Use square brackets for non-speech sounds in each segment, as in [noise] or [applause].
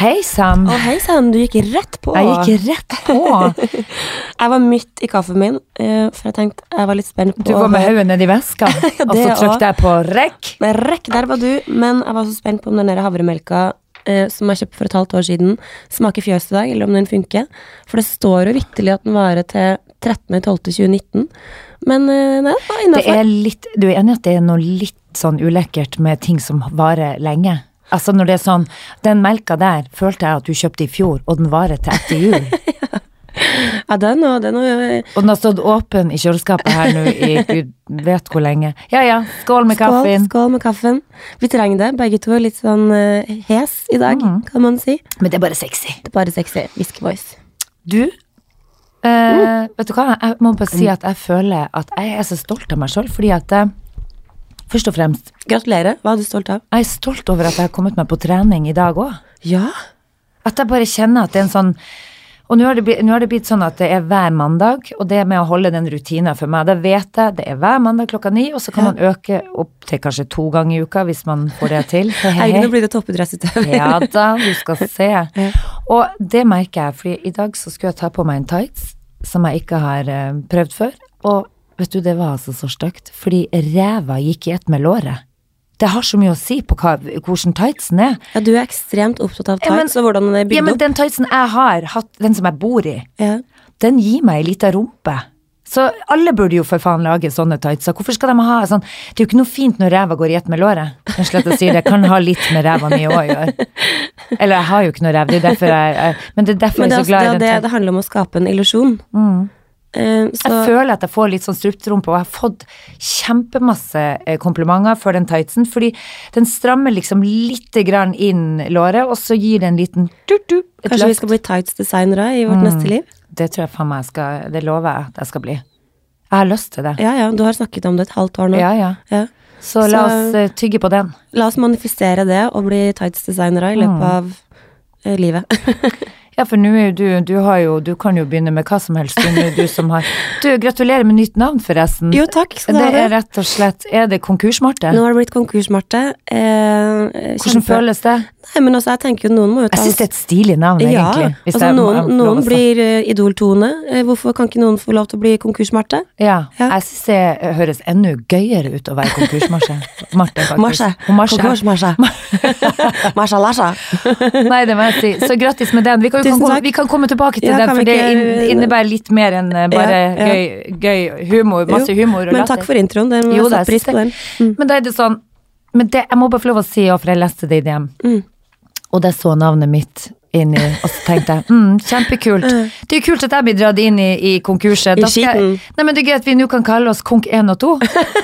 Hei sann. Å, hei sann, du gikk rett på. Jeg gikk rett på. [laughs] Jeg var midt i kaffen min, eh, for jeg tenkte jeg var litt spent på Du var med hodet nedi veska, [laughs] og så trykte jeg på rekk. Men rekk, der var du. Men jeg var så spent på om den havremelka eh, som jeg kjøpte for et halvt år siden, smaker fjøs i dag, eller om den funker. For det står jo vitterlig at den varer til 13.12.2019. Men eh, nei, det var innafor. du er enig at det er noe litt sånn ulekkert med ting som varer lenge? Altså når det er sånn, Den melka der følte jeg at du kjøpte i fjor, og den varer til etter jul. [laughs] Ja, den og den og Og den har stått åpen i kjøleskapet her nå i [laughs] gud vet hvor lenge. Ja ja, skål med Skål, kaffen. skål med kaffen. Vi trenger det, begge to. Litt sånn uh, hes i dag, mm. kan man si. Men det er bare sexy. Det er bare sexy. Whisky voice. Du, mm. vet du hva, jeg må bare si at jeg føler at jeg er så stolt av meg sjøl, fordi at eh, Først og fremst, Gratulerer. Hva er du stolt av? jeg er stolt over at jeg har kommet meg på trening i dag òg. Ja. At jeg bare kjenner at det er en sånn Og nå har, det blitt, nå har det blitt sånn at det er hver mandag, og det med å holde den rutinen for meg, da vet jeg det er hver mandag klokka ni, og så kan man øke opp til kanskje to ganger i uka hvis man får det til. Hei, [laughs] hei, nå blir det toppidrettsutøver. Ja da, du skal se. Og det merker jeg, fordi i dag så skulle jeg ta på meg en tights som jeg ikke har eh, prøvd før, og vet du, det var altså så stygt, fordi ræva gikk i ett med låret. Det har så mye å si på hva, hvordan tightsen er. Ja, du er ekstremt opptatt av Ja, men- tights og hvordan den er bygd opp. Ja, men opp. den tightsen jeg har hatt, den som jeg bor i, Ja. den gir meg ei lita rumpe. Så alle burde jo for faen lage sånne tightser. Hvorfor skal de ha sånn Det er jo ikke noe fint når ræva går i ett med låret. Jeg slett å si det, kan ha litt med ræva mi òg å gjøre. Eller jeg har jo ikke noe ræv, det er derfor jeg, jeg Men det er derfor jeg er så glad i den det, det, handler om å skape en illusjon. Eh, så Jeg føler at jeg får litt sånn struptrumpe, og jeg har fått kjempemasse eh, komplimenter for den tightsen, fordi den strammer liksom lite grann inn låret, og så gir det en liten du-du, Kanskje kanskje vi skal bli tights-designere i vårt neste liv? Det tror jeg faen meg skal Det lover jeg at jeg skal bli. Jeg har lyst til det. Ja ja, du har snakket om det et halvt år nå. Ja, ja. Ja. Så la oss eh, tygge på den. La oss manifestere det og bli tights-designere i Mm. løpet av eh, livet. [laughs] Ja, for nå er jo du Du har jo Du kan jo begynne med hva som helst. Du, du som har Du, gratulerer med nytt navn, forresten. jo takk, skal du ha det. er rett og slett Er det Konkurs-Marte? Nå har det blitt konkurs-Marte. Eh, Hvordan føles det? Nei, men altså, jeg tenker jo noen må jo ta Jeg syns det er et stilig navn, Ja, egentlig. altså jeg noen, jeg noen blir uh, Idol-Tone. Eh, hvorfor kan ikke noen få lov til å bli konkurs-Marte? Ja. Ja. Jeg syns det høres enda gøyere ut å være konkurs-Marte. [laughs] Marte. Konkurs-Marsha. Marsha Lasha. Nei, det må jeg si. Så grattis med den. Vi kan, Tusen komme, vi kan komme tilbake til Ja, den, for det ikke- innebærer litt mer enn eh, bare. Gøy, gøy humor. Masse Jo, humor og Men takk for introen. Den var satt pris på den. Mm. Men da er det sånn Men det, jeg må bare få lov å si, ja, for jeg leste det i DM, Mm. Og der så navnet mitt inn i og så tenkte jeg mm, kjempekult. [laughs] Det er jo kult at jeg blir dratt inn i, i konkurset. I skiten. Nei, men det er gøy at vi nå kan kalle oss Konk 1 og 2.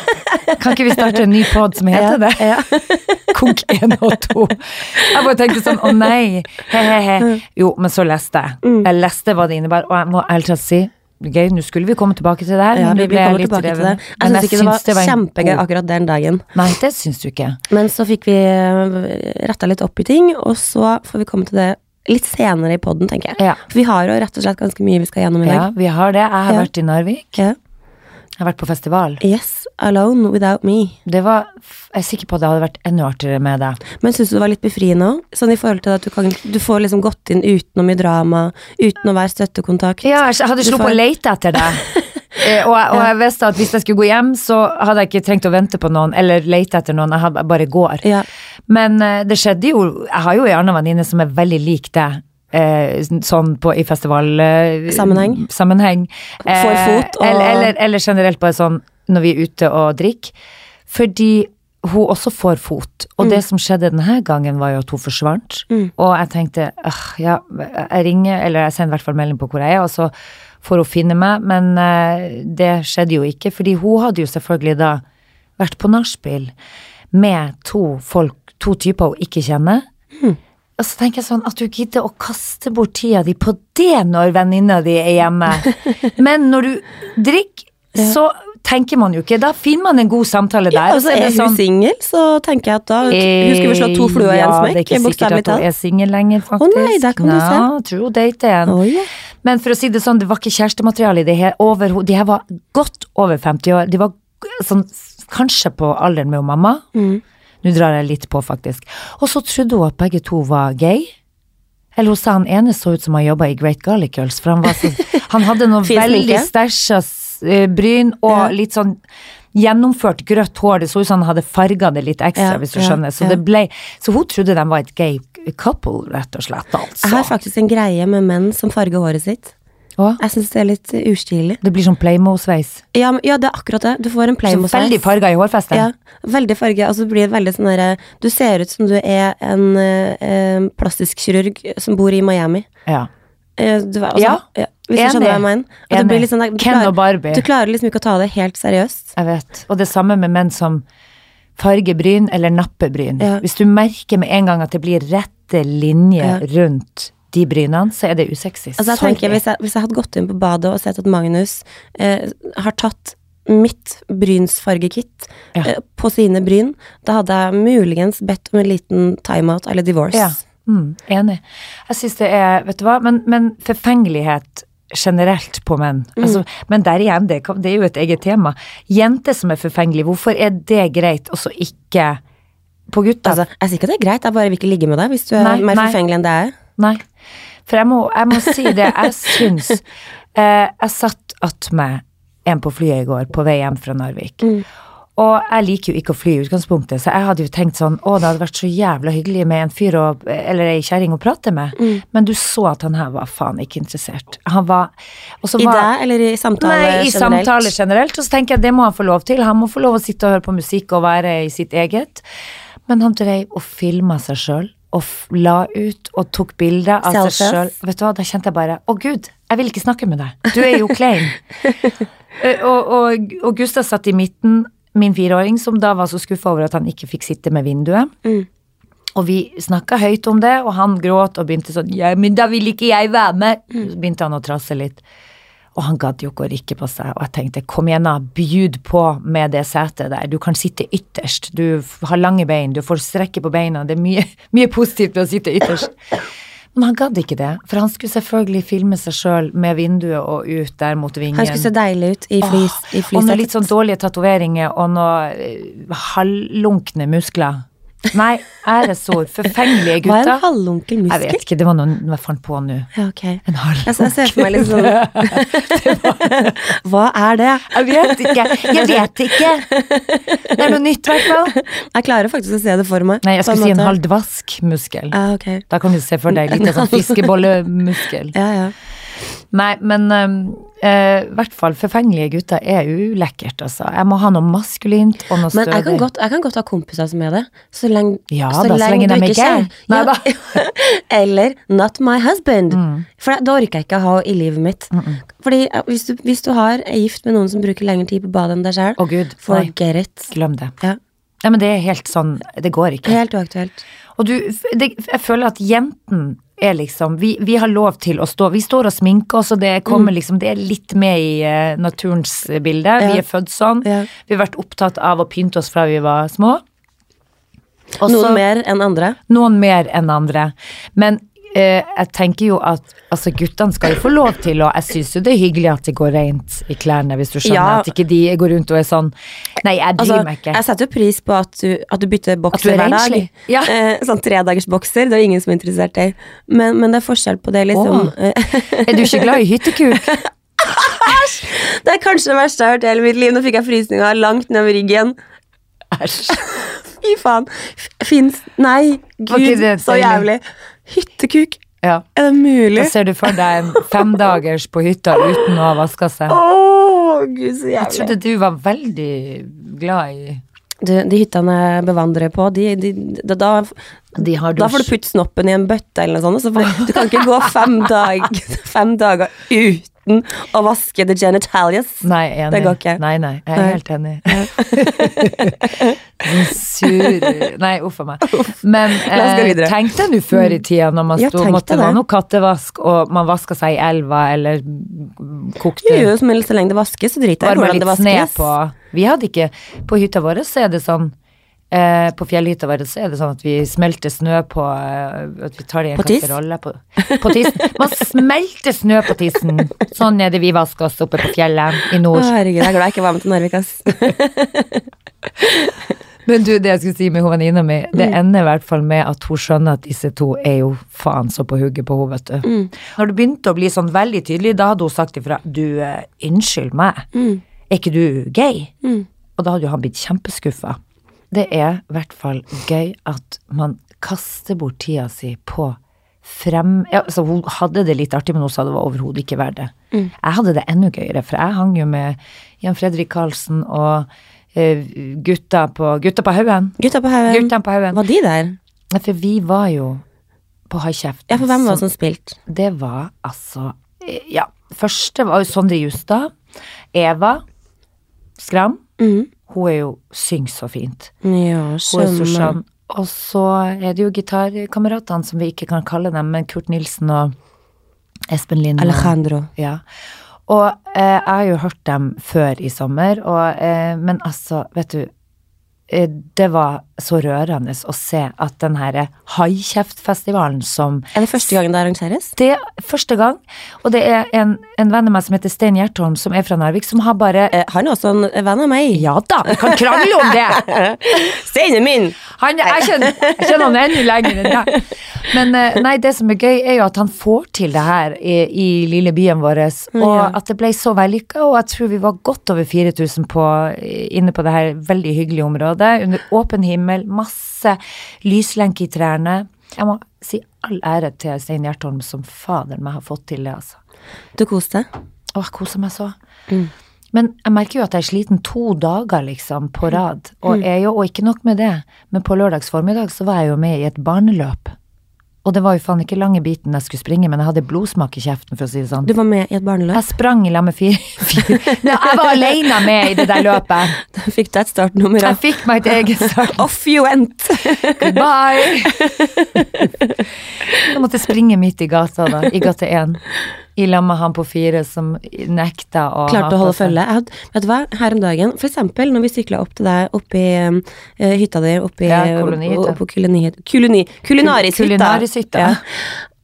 [laughs] Kan ikke vi starte en ny pod som heter det? Ja. [laughs] Konk 1 og 2. Jeg bare tenkte sånn, å nei, he-he-he. Jo, men så leste jeg. Mm. Jeg leste hva det innebar, og jeg må ærlig talt si, gøy, nå skulle vi komme tilbake til det her, Ja, men vi nå ble litt det. Jeg syns ikke det var, det var kjempegøy akkurat den dagen. Nei, det syns du ikke. Men så fikk vi retta litt opp i ting, og så får vi komme til det litt senere i poden, tenker jeg. Ja. For vi har jo rett og slett ganske mye vi skal gjennom i dag. Ja, vi har det. Jeg har vært i Narvik. Ja. Jeg har vært på festival. Yes, alone without me. Det var, jeg er sikker på at det hadde vært enda artigere med deg. Men syns du det var litt befriende òg? Sånn i forhold til at du, kan, du får liksom gått inn uten noe mye drama, uten å være støttekontakt. Ja, jeg hadde sluppet får- å lete etter deg. [laughs] Eh, og, og jeg visste at hvis jeg skulle gå hjem, så hadde jeg ikke trengt å vente på noen, eller lete etter noen, jeg hadde bare går. Ja. Men eh, det skjedde jo, jeg har jo ei anna venninne som er veldig lik deg. Eh, sånn på, i festival eh, Sammenheng. Får fot og- eller, eller, eller generelt bare sånn når vi er ute og drikker. Fordi hun også får fot. Og det som skjedde denne gangen, var jo at hun forsvant. Og jeg tenkte «Åh, ja, jeg ringer, eller jeg sender i hvert fall melding på hvor jeg er, og så får hun finne meg. Men eh, det skjedde jo ikke, fordi hun hadde jo selvfølgelig da vært på nachspiel med to folk, to typer hun ikke kjenner. Og så tenker jeg sånn at du gidder å kaste bort tida di på det når venninna di er hjemme. [laughs] Men når du drikker, så tenker man jo ikke. Da finner man en god samtale der. Ja, og så Så er hun sånn, singel, så tenker jeg at da Hun skulle slå to fluer i en Ja, det er ikke sikkert at hun er singel lenger, faktisk. Å nei, der kan du se. Ja, tror hun dater en. Oi, ja. Men for å si det sånn, det var ikke kjærestemateriale i det her. Over, de her var godt over 50 år. De var sånn, kanskje på alderen med mamma. Mm. Nå drar jeg litt på, faktisk. Og så trodde hun at begge to var gay. Eller hun sa han ene så ut som han jobba i Great Garlic Girls, for han var så [laughs] Han hadde noe veldig stæsja eh, bryn og litt sånn gjennomført grøtt hår. Det så ut som han hadde farga det litt ekstra, Ja, hvis du skjønner. Så ble Så hun trodde de var et gay couple, rett og slett, Jeg har altså. faktisk en greie med menn som farger håret sitt. Og Jeg syns det er litt uh, ustilig. det blir sånn Playmo-sveis. Ja, ja, det er akkurat det. Du får en Playmo-sveis. veldig farga i hårfestet. Ja, veldig farge. Altså det blir veldig sånn derre Du ser ut som du er en eh, eh, plastisk kirurg som bor i Miami. Ja. Eh, du, altså, Ja, Hvis du skjønner hva jeg enig. mener. At litt sånn, du, Ken klarer, og Barbie. du klarer liksom ikke å ta det helt seriøst. Jeg vet. Og det samme med menn som farger bryn eller napper bryn. Ja. Hvis du merker med en gang at det blir rette linjer Ja. rundt de brynene, så er det usexy. Altså jeg tenker Hvis jeg, hvis jeg hadde gått inn på badet og sett at Magnus eh, har tatt mitt brynsfargekitt Ja. eh, på sine bryn, da hadde jeg muligens bedt om en liten timeout eller divorce. Ja. Mm, enig. Jeg syns det er Vet du hva, men, men forfengelighet generelt på menn. Mm. Altså, men der igjen, det, det er jo et eget tema. Jenter som er forfengelige, hvorfor er det greit, og så ikke på gutter? Altså, jeg sier ikke at det er greit, jeg bare vil ikke ligge med deg hvis du er Nei, mer nei. forfengelig enn det jeg er. Nei. For jeg må, jeg må si det, jeg syns [laughs] eh, Jeg satt attmed en på flyet i går, på vei hjem fra Narvik. Og jeg liker jo ikke å fly i utgangspunktet, så jeg hadde jo tenkt sånn Å, det hadde vært så jævla hyggelig med en fyr og, eller ei kjerring å prate med. Men du så at han her var faen ikke interessert. Han var så I var, deg eller i samtale Nei, i generelt? samtale generelt. Og så tenker jeg det må han få lov til. Han må få lov å sitte og høre på musikk og være i sitt eget. Men han dreiv og filma seg sjøl. Og la ut og tok bilder av seg sjøl. Vet du hva, da kjente jeg bare Å, gud, jeg vil ikke snakke med deg. Du er jo klein. [laughs] Eh, og, og, og Gustav satt i midten, min fireåring, som da var så skuffa over at han ikke fikk sitte med vinduet. Mm. Og vi snakka høyt om det, og han gråt og begynte sånn Ja, men da vil ikke jeg være med. Mm. Så begynte han å trasse litt. Og han gadd jo ikke å rikke på seg, og jeg tenkte kom igjen da, bjud på med det setet der, du kan sitte ytterst, du har lange bein, du får strekke på beina, det er mye, [laughs] mye positivt med å sitte ytterst. Men han gadd ikke det, for han skulle selvfølgelig filme seg sjøl med vinduet og ut der mot vingen. Han skulle se deilig ut i flys, i og noen litt sånn dårlige tatoveringer og noen eh, halvlunkne muskler. Nei, æresord. Forfengelige gutter. Hva er en halvonkel muskel? Jeg vet ikke, det var noe jeg fant på nå. Ja, ok. En halvonkel. jeg ser for meg litt sånn [laughs] Hva er det? Jeg vet ikke. Jeg vet ikke. Det er noe nytt, i hvert fall. Jeg klarer faktisk å se det for meg. Nei, jeg skulle si en halvdvask-muskel. Ja, ok. Da kan du se for deg litt sånn [laughs] fiskebollemuskel. Ja, ja. Nei, men i eh, i hvert fall forfengelige gutter er ulekkert, altså. Jeg må ha noe maskulint og noe Men jeg kan, godt, jeg kan godt ha kompiser som er det. Så lenge, Ja da, så lenge du ikke er gay. Da. [laughs] Eller 'not my husband'. Mm. For det orker jeg ikke å ha i livet mitt. Fordi eh, hvis du, hvis du har, er gift med noen som bruker lengre tid på badet enn deg sjøl, oh, forget it. Glem det. Ja, Nei, men det er helt sånn, det går ikke. helt uaktuelt. Og du, det, jeg føler at jenten er liksom vi, vi har lov til å stå Vi står og sminker oss, og det kommer liksom Det er litt med i uh, naturens bilde. Vi er født sånn. Ja. Vi har vært opptatt av å pynte oss fra vi var små. Også, Noen mer enn andre. Noen mer enn andre. Men eh, jeg tenker jo at altså, guttene skal jo få lov til, og jeg syns jo det er hyggelig at de går rent i klærne, hvis du skjønner. Ja. At ikke de går rundt og er sånn Nei, jeg bryr Altså, meg ikke. jeg setter jo pris på at du, at du bytter du bokser er hver dag. Ja. [laughs] Eh, sånn tredagers bokser, det er ingen som er interessert i. Men, men det er forskjell på det, liksom. Er du ikke glad i hyttekuk? [laughs] det er kanskje det verste jeg har hørt i hele mitt liv. Nå fikk jeg frysninger langt nedover ryggen. Æsj. Fy faen. Fins Nei, gud, okay, så jævlig. Hyttekuk. Ja. Er det mulig? Da ser du for deg en femdagers på hytta uten å ha vaska seg. Oh, gud, så Jeg trodde du var veldig glad i Du, de hyttene jeg bevandrer på, de, de, da, da, De har da får du putte snoppen i en bøtte eller noe sånt. Så får, du kan ikke gå fem, dag, [laughs] fem dager uten å vaske the genitalias. Nei, enig. Det går ikke. Nei, nei, jeg er helt enig. [laughs] sur Nei, uff a meg. Men eh, tenkte tenk nå før i tida når man sto, måtte det være noe kattevask, og man vaska seg i elva eller kokte Jo, jo, men så lenge det vaskes, så driter jeg i hvordan det vaskes. på. Vi hadde ikke På hytta vår så er det sånn eh, På fjellhytta vår så er det sånn at vi smelter snø på eh, At vi tar det i en På kasserolle på, på tissen. Man smelter snø på tissen! Sånn er det vi vasker oss oppe på fjellet i Å, nord. herregud, jeg er glad jeg ikke var med til Narvik, ass. Men du, det jeg skulle si med venninna mi, det ender i hvert fall med at hun skjønner at disse to er jo faen så på hugget på henne, vet du. Når det begynte å bli sånn veldig tydelig, da hadde hun sagt ifra Du, eh, unnskyld meg, er ikke du gay? Og da hadde jo han blitt kjempeskuffa. Det er i hvert fall gøy at man kaster bort tida si på frem... Ja, altså hun hadde det litt artig, men hun sa det var overhodet ikke verdt det. Jeg hadde det enda gøyere, for jeg hang jo med Jan Fredrik Karlsen og uh, gutta på Gutta på haugen. Gutta på haugen. Var de der? Ja, For vi var jo på High Kjeft. Ja, for hvem var det som spilte? Det var altså eh, Ja, første var jo Sondre Justad. Eva Skram. Mhm. Hun er jo synger så fint. Ja, er skjønner. skjønn. Og så er det jo gitarkameratene, som vi ikke kan kalle dem, men Kurt Nilsen og Espen Lind. Alejandro. Ja. Og eh, jeg har jo hørt dem før i sommer, og, eh, men altså, vet du eh, Det var så rørende å se at den her Haikjeftfestivalen som Er det første gangen det arrangeres? Det er første gang, og det er en, en venn av meg som heter Stein Gjertholm, som er fra Narvik, som har bare Eh, han er også en venn av meg. Ja da, vi kan krangle om det! [laughs] Steinen min! Han, jeg, kjenner, jeg kjenner han enda lenger enn deg. Men eh, nei, det som er gøy, er jo at han får til det her i, i lille byen vår, og Ja. at det ble så vellykka, og jeg tror vi var godt over 4000 på, inne på det her veldig hyggelige området, under åpen himmel, masse lyslenke i trærne. Jeg må si all ære til Stein Gjertholm som fader meg har fått til det, altså. Du koste deg? Å, jeg koser meg så. Men jeg merker jo at jeg er sliten to dager, liksom, på rad. Og, er jo, og ikke nok med det, men på lørdags formiddag så var jeg jo med i et barneløp. Og det var jo faen ikke lange biten jeg skulle springe, men jeg hadde blodsmak i kjeften, for å si det sånn. Du var med i et barneløp? Jeg sprang i lag med fire, fire. Nei, Jeg var alene med i det der løpet. [laughs] Da fikk du et startnummer. Jeg fikk meg et eget start. Off you went! [laughs] Goodbye! [laughs] Jeg måtte springe midt i gata, da. I gate 1. I lag med han på fire som nekta å Klarte å holde følge. Hadde, vet du hva, her om dagen, for eksempel når vi sykla opp til deg oppi i eh, hytta di oppi Ja, kolonihytta. oppe på kulinaris kulini, Kulinarishytta. Kulinarishytta. Ja.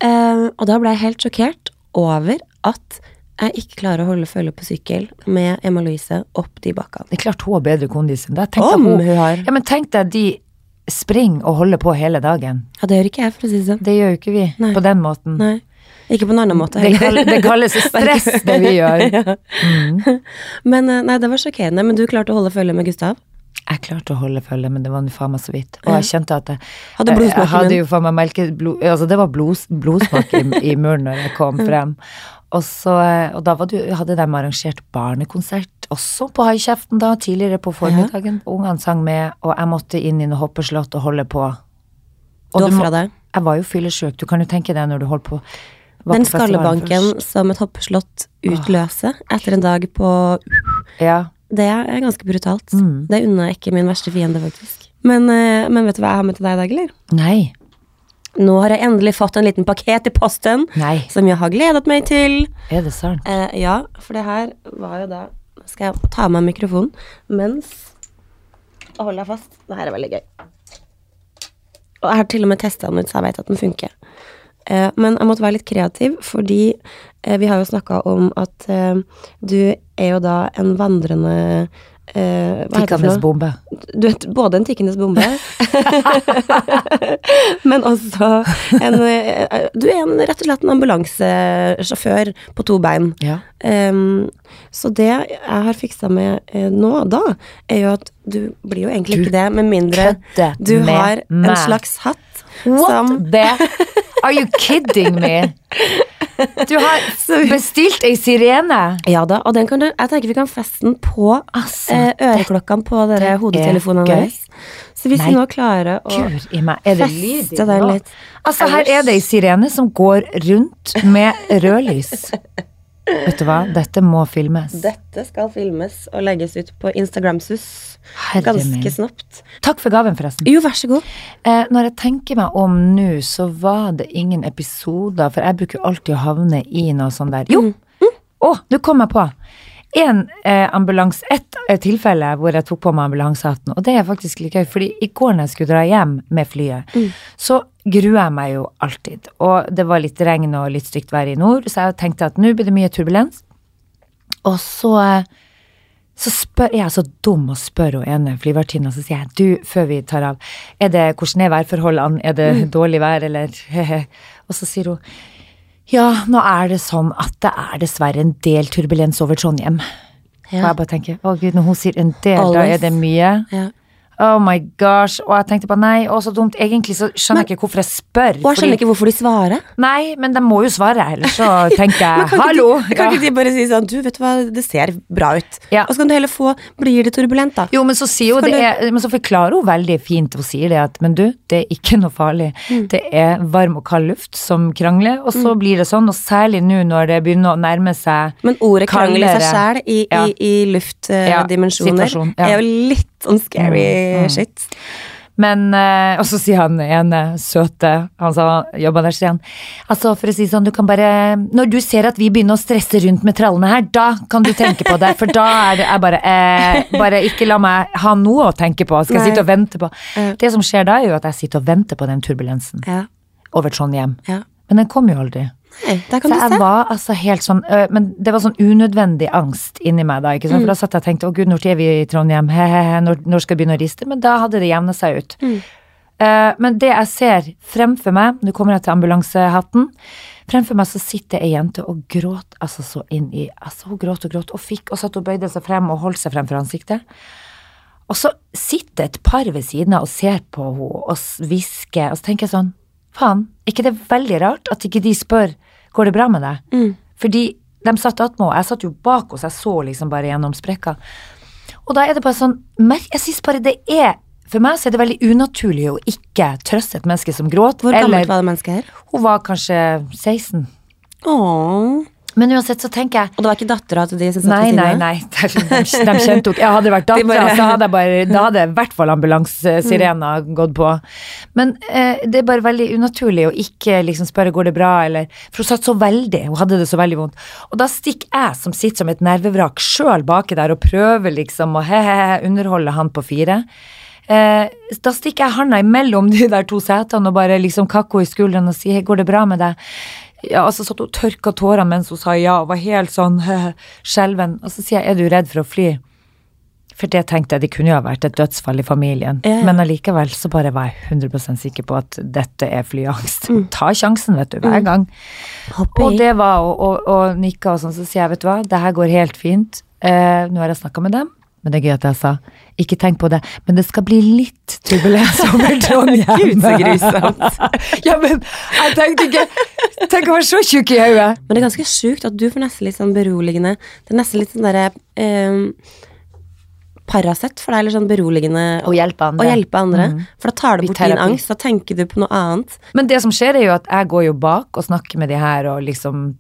Uh, og da ble jeg helt sjokkert over at jeg ikke klarer å holde følge på sykkel med Emma Louise opp de bakkene. Det er klart hun har bedre kondis enn deg Om hun- hun har. Ja, men tenk deg de springer og holder på hele dagen. Ja, det gjør ikke jeg, for å si det sånn. Det gjør jo ikke vi Nei. på den måten. Nei. Ikke på en annen måte Det, heller. kall, det kalles stress, [laughs] det vi gjør. Ja. Men eh, nei, det var sjokkerende. Men du klarte å holde følge med Gustav? Jeg klarte å holde følge, men det var faen meg så vidt. Og jeg kjente at jeg Hadde blodsmak i hadde jo faen meg melke... Blod, altså det var blods, blodsmak i, i munnen når jeg kom [laughs] frem. Og, så, eh, og da det, hadde de arrangert barnekonsert også på Haikjeften da, tidligere på formiddagen. Ungene sang med, og jeg måtte inn i noe hoppeslott og holde på. Og Du du ofra deg. Jeg var jo fyllesyk, du kan jo tenke deg når du holdt på Den skallebanken som et hoppeslott utløser etter en dag på Ja. Det er ganske brutalt. Mm. Det unner jeg ikke min verste fiende, faktisk. Men, eh, men vet du hva jeg har med til deg i dag, eller? Nei. Nå har jeg endelig fått en liten pakket i posten Nei. som jeg har gledet meg til. Er det sant? Eh, ja, for det her var jo da Nå skal jeg ta av meg mikrofonen mens Og hold deg fast. Det her er veldig gøy. Og jeg har til og med testa den ut, så jeg vet at den funker. Eh, men jeg måtte være litt kreativ, fordi eh, vi har jo snakka om at eh, du er jo da en vandrende for Tikkende bombe. Du er både en tikkende bombe, [laughs] men også en Du er en, rett og slett en ambulansesjåfør på to bein. Ja. Um, så det jeg har fiksa med nå, da, er jo at du blir jo egentlig Du ikke det, med mindre du med har en meg. slags hatt What som the [laughs] Are you kidding me? Du har [laughs] bestilt ei sirene. Ja da, og den kan du Jeg tenker vi kan feste den på Altså, eh, øreklokkene på dere er hodetelefonene deres. Så hvis Nei, vi nå klarer å feste den litt. Altså, her er det ei sirene som går rundt med rødlys. [laughs] Vet du hva, dette må filmes. Dette skal filmes og legges ut på Instagramsus Herre ganske snapt. Takk for gaven, forresten. Jo, vær så god. Eh, når jeg tenker meg om nå, så var det ingen episoder, for jeg bruker alltid å havne i noe sånt der. Jo! Å, nå kom jeg på! En eh, ambulans, ett eh, tilfelle hvor jeg tok på meg ambulansehatten, og det er faktisk litt gøy, fordi i går når jeg skulle dra hjem med flyet, så gruer jeg meg jo alltid. Og det var litt regn og litt stygt vær i nord, så jeg tenkte at nå blir det mye turbulens. Og så eh, så spør jeg er så dum og spør hun ene flyvertinna, så sier jeg du, før vi tar av, er det, hvordan er værforholdene, er det Mm. dårlig vær, eller? [laughs] Og så sier hun ja, nå er det sånn at det er dessverre en del turbulens over Trondheim. Og Ja. jeg bare tenker, å gud, når hun sier en del, da er det mye. Ja. Oh my gosh. Og jeg tenkte bare nei, å så dumt. Egentlig så skjønner jeg ikke hvorfor jeg spør. Og jeg skjønner ikke hvorfor de svarer. Nei, men de må jo svare, ellers så [laughs] tenker jeg Kan ikke hallo. de, kan Ja. ikke de bare si sånn Du, vet du hva, det ser bra ut. Ja. Og så kan du heller få Blir det turbulent, da? Jo, men så sier hun det er, Men så forklarer hun veldig fint, hun sier det at men du, det er ikke noe farlig. Mm. Det er varm og kald luft som krangler, og så blir det sånn, og særlig nå når det begynner å nærme seg Men ordet krangler seg sjæl i, Ja. i, i luftdimensjoner ja. er jo litt sånn scary Mm, mm. shit. Men, eh, og så sier han ene søte, han sa jobba der, sier han. Altså, for å si sånn, du kan bare Når du ser at vi begynner å stresse rundt med trallene her, da kan du tenke på det. For da er det bare eh, Bare ikke la meg ha noe å tenke på. Skal jeg Nei. sitte og vente på Ja. Det som skjer da, er jo at jeg sitter og venter på den turbulensen Ja. over Trondheim. ja. Men den kommer jo aldri. Nei, der kan Så du jeg se. var altså helt sånn øh, Men det var sånn unødvendig angst inni meg da, ikke sant. For da satt jeg og tenkte å gud, når er vi i Trondheim, he-he-he, når, når skal jeg begynne å riste? Men da hadde det jevna seg ut. Eh, men det jeg ser fremfor meg, nå kommer jeg til ambulansehatten, fremfor meg så sitter ei jente og gråt altså så inn i Altså hun gråt og gråt og fikk, og satt og bøyde seg frem og holdt seg frem for ansiktet. Og så sitter et par ved siden av og ser på henne og hvisker, og så tenker jeg sånn, faen, ikke det er veldig rart at ikke de spør, går det bra med deg? Mm. Fordi de satt attmed og jeg satt jo bak oss, jeg så liksom bare gjennom sprekka. Og da er det bare sånn, jeg synes bare det er, for meg så er det veldig unaturlig å ikke trøste et menneske som gråt, Hvor gammelt eller var det mennesket her? hun var kanskje 16. Åh. Men uansett så tenker jeg, Og det var ikke dattera til de som satt Nei, ved siden nei, av? nei. De, [laughs] de kjente jo ikke hadde det vært [laughs] dattera, så hadde jeg bare Da hadde i hvert fall ambulansesirena gått på. Men eh, det er bare veldig unaturlig å ikke liksom spørre går det bra, eller For hun satt så veldig, hun hadde det så veldig vondt. Og da stikker jeg, som sitter som et nervevrak sjøl baki der og prøver liksom å he-he-he underholde han på fire. Eh, da stikker jeg handa imellom de der to setene og bare liksom kakko i skulderen og sier 'går det bra med deg'? Ja, altså satt og tørka tårene mens hun sa ja, og var helt sånn [laughs] skjelven. Og så sier jeg 'er du redd for å fly'? For det tenkte jeg, det kunne jo ha vært et dødsfall i familien. Ja. Men allikevel så bare var jeg 100% sikker på at dette er flyangst. Ta sjansen, vet du, hver gang. Mm. Og det var å nikke og sånn, så sier jeg, vet du hva, det her går helt fint. Eh, nå har jeg snakka med dem, men det er gøy at jeg sa, ikke tenk på det, men det skal bli litt turbulens over [laughs] Trondheim. Gud, så grusomt. [laughs] ja, men jeg tenkte ikke, tenk å være så tjukk i hodet. Men det er ganske sjukt at du får nesten litt sånn beroligende Det er nesten litt sånn derre eh, Paracet for deg, eller sånn beroligende Å hjelpe andre. Å hjelpe andre. Mm. For da tar det bort din angst. Da tenker du på noe annet. Men det som skjer er jo at jeg går jo bak og snakker med de her og liksom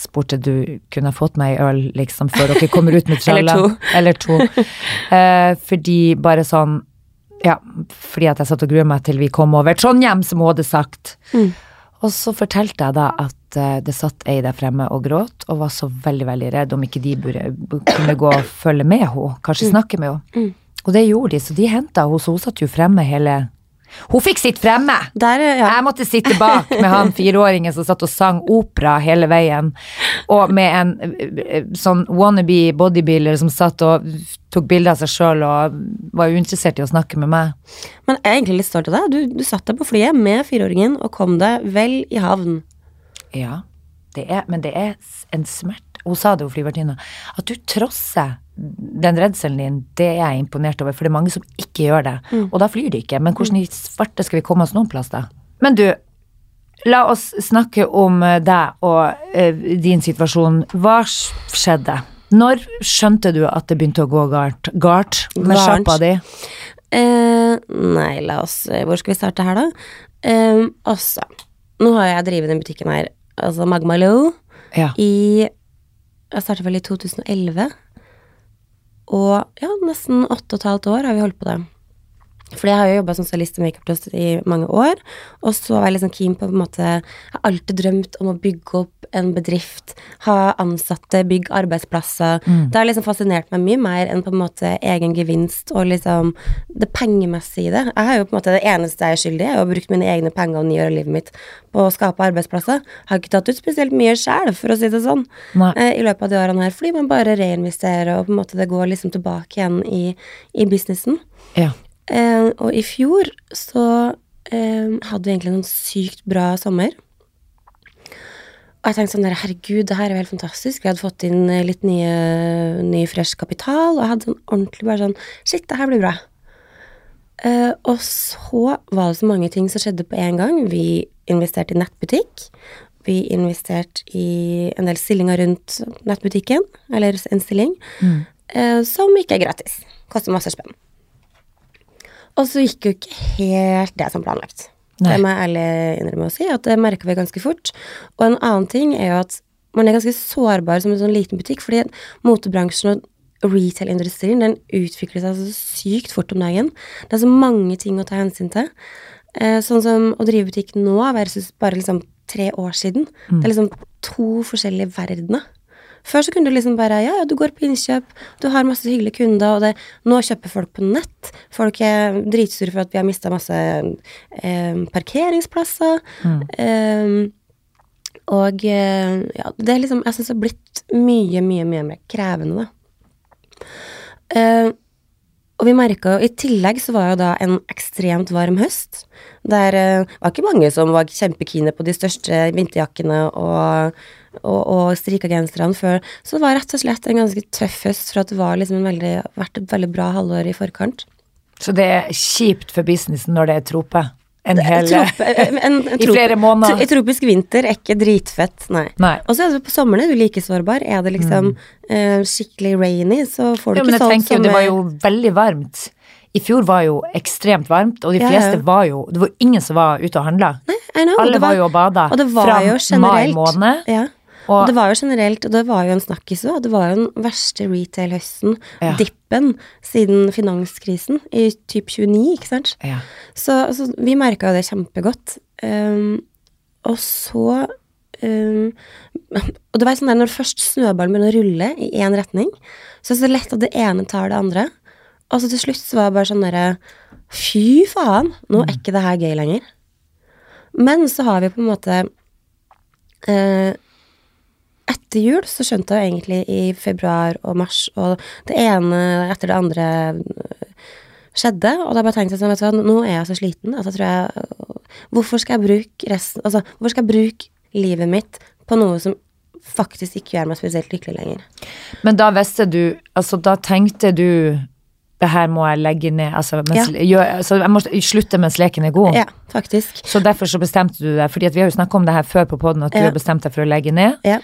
spurte du kunne fått meg ei øl liksom før dere kommer ut med tralla. [laughs] Eller to. Eller to. [laughs] Eh, fordi bare sånn Ja, fordi at jeg satt og grua meg til vi kom over Trondheim, som hun hadde sagt. Mm. Og så fortalte jeg da at eh, det satt ei der fremme og gråt, og var så veldig, veldig redd om ikke de burde kunne gå og følge med henne, kanskje snakke med henne. Og det gjorde de, så de henta henne, så hun satt jo fremme hele Hun fikk sitte fremme! Der, ja. Jeg måtte sitte bak med han fireåringen som satt og sang opera hele veien, og med en eh, sånn wannabe bodybuilder som satt og tok bilder av seg sjøl og var uinteressert i å snakke med meg. Men jeg er egentlig litt stolt av deg. Du, du satt deg på flyet med fireåringen og kom deg vel i havn. Ja, det er, men det er en smert. Hun sa det jo, flyvertinna. At du trosser den redselen din, det er jeg imponert over, for det er mange som ikke gjør det. Og da flyr de ikke. Men hvordan i svarte skal vi komme oss noen plass, da? Men du, la oss snakke om eh, deg og eh, din situasjon. Hva skjedde? Når skjønte du at det begynte å gå galt, galt med sjappa di? Eh, nei, la oss Hvor skal vi starte her, da? Eh, altså, Nå har jeg drevet den butikken her, altså Magmalo, Ja. i Jeg startet vel i 2011. Og ja, nesten åtte og et halvt år har vi holdt på det. Fordi jeg har jo jobba som stylist og makeupartist i mange år, og så var jeg liksom keen på på en måte Jeg har alltid drømt om å bygge opp en bedrift, ha ansatte, bygge arbeidsplasser. Det har liksom fascinert meg mye mer enn på en måte egen gevinst og liksom det pengemessige i det. Jeg har jo på en måte Det eneste jeg er skyldig i, er å ha brukt mine egne penger og ni år av livet mitt på å skape arbeidsplasser. Jeg har ikke tatt ut spesielt mye sjæl, for å si det sånn, eh, i løpet av de årene her, fordi man bare reinvesterer, og på en måte det går liksom tilbake igjen i, i businessen. Ja. Eh, og i fjor så eh, hadde vi egentlig en sykt bra sommer. Og jeg tenkte sånn der, herregud, det her er jo helt fantastisk. Vi hadde fått inn eh, litt nye, ny, fresh kapital, og jeg hadde sånn ordentlig bare sånn Shit, det her blir bra. Eh, og så var det så mange ting som skjedde på en gang. Vi investerte i nettbutikk. Vi investerte i en del stillinger rundt nettbutikken, eller en stilling, eh, som ikke er gratis. Koster masse spenn. Og så gikk jo ikke helt det som planlagt. Nei. Det må jeg ærlig innrømme å si, at det merka vi ganske fort. Og en annen ting er jo at man er ganske sårbar som en sånn liten butikk, fordi motebransjen og retail-industrien den utvikler seg så sykt fort om dagen. Det er så mange ting å ta hensyn til. Eh, sånn som å drive butikk nå versus bare liksom tre år siden. Det er liksom to forskjellige verdener. Før så kunne du liksom bare Ja, ja, du går på innkjøp, du har masse hyggelige kunder, og det, nå kjøper folk på nett. Folk er dritsure for at vi har mista masse eh, parkeringsplasser. Eh, og eh, ja, det er liksom Jeg syns det har blitt mye, mye, mye mer krevende, da. Eh, og vi merka jo I tillegg så var jo da en ekstremt varm høst. Der eh, var ikke mange som var kjempekine på de største vinterjakkene og, og, og strika genserne før. Så det var rett og slett en ganske tøff høst for at det var liksom veldig, vært et veldig bra halvår i forkant. Så det er kjipt for businessen når det er trope. En hel Trope- en, en, en [laughs] I flere måneder. tro- I tropisk vinter er ikke dritfett, nei. Nei. Og så er det på sommeren er du like sårbar. Er det liksom eh, skikkelig rainy, så får du men ikke tenker jo, det var jo veldig varmt. I fjor var jo ekstremt varmt, og de Ja, ja. var jo Det var ingen som var ute og handla. Alle det var jo og bada var fra jo mai måned. Ja. Og- Og det var jo generelt, og det var jo en snakkis òg, det var jo den verste retail-høsten, Ja. dippen, siden finanskrisen i typ 29, ikke sant? Ja. Så, altså, vi merka jo det kjempegodt. Um, og så um, [laughs] Og det var sånn der når først snøballen begynner å rulle i én retning, så er det så lett at det ene tar det andre. Og så til slutt så var det bare sånn derre Fy faen, nå er ikke det her gøy lenger. Men så har vi på en måte eh, Etter jul så skjønte jeg egentlig i februar og mars, og det ene etter det andre øh, skjedde, og da bare tenkte jeg sånn, vet du hva, nå er jeg så sliten at jeg tror jeg Hvorfor skal jeg bruke resten Altså, hvorfor skal jeg bruke livet mitt på noe som faktisk ikke gjør meg spesielt lykkelig lenger? Men da visste du Altså, da tenkte du det her må jeg legge ned, altså, mens, gjør, altså jeg må slutte mens leken er god. Ja, faktisk. Så derfor så bestemte du deg, fordi vi har jo snakka om det her før på poden, at du har bestemt deg for å legge ned. Ja.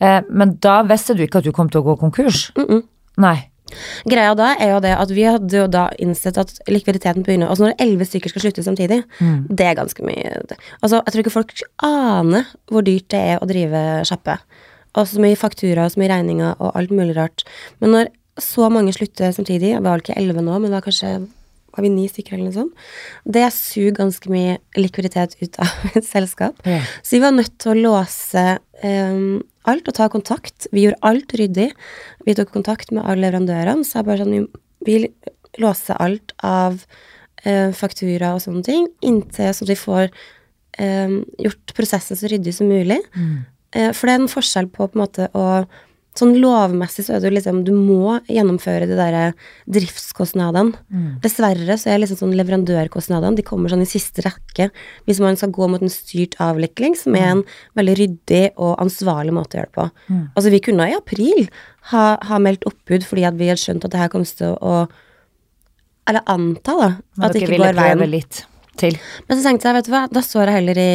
Eh, men da visste du ikke at du kom til å gå konkurs? Mm -mm. Nei. Greia da er jo det at vi hadde jo da innsett at likviditeten begynner Altså når elleve stykker skal slutte samtidig, det er ganske mye Altså, jeg tror ikke folk aner hvor dyrt det er å drive sjappe. Og så mye faktura og så mye regninger og alt mulig rart. Men når så mange slutter samtidig, vi var vel ikke elleve nå, men det var kanskje var vi ni stykker eller noe sånt, det suger ganske mye likviditet ut av [laughs] et selskap. Ja. Så vi var nødt til å låse em, alt og ta kontakt. Vi gjorde alt ryddig. Vi tok kontakt med alle leverandørene, så jeg bare sånn, vi låser alt av uh, faktura og sånne ting, inntil så de får um, gjort prosessen så ryddig som mulig. Eh, for det er en forskjell på på en måte å Sånn lovmessig så er det jo liksom Du må gjennomføre de der driftskostnadene. Dessverre så er liksom sånn leverandørkostnadene De kommer sånn i siste rekke hvis man skal gå mot en styrt avvikling, som er en veldig ryddig og ansvarlig måte å gjøre det på. Altså, vi kunne i april ha, ha meldt oppbud fordi at vi hadde skjønt at det her kom til å Eller anta, da, at det ikke går veien. litt til. Men så tenkte jeg, vet du hva, da står jeg heller i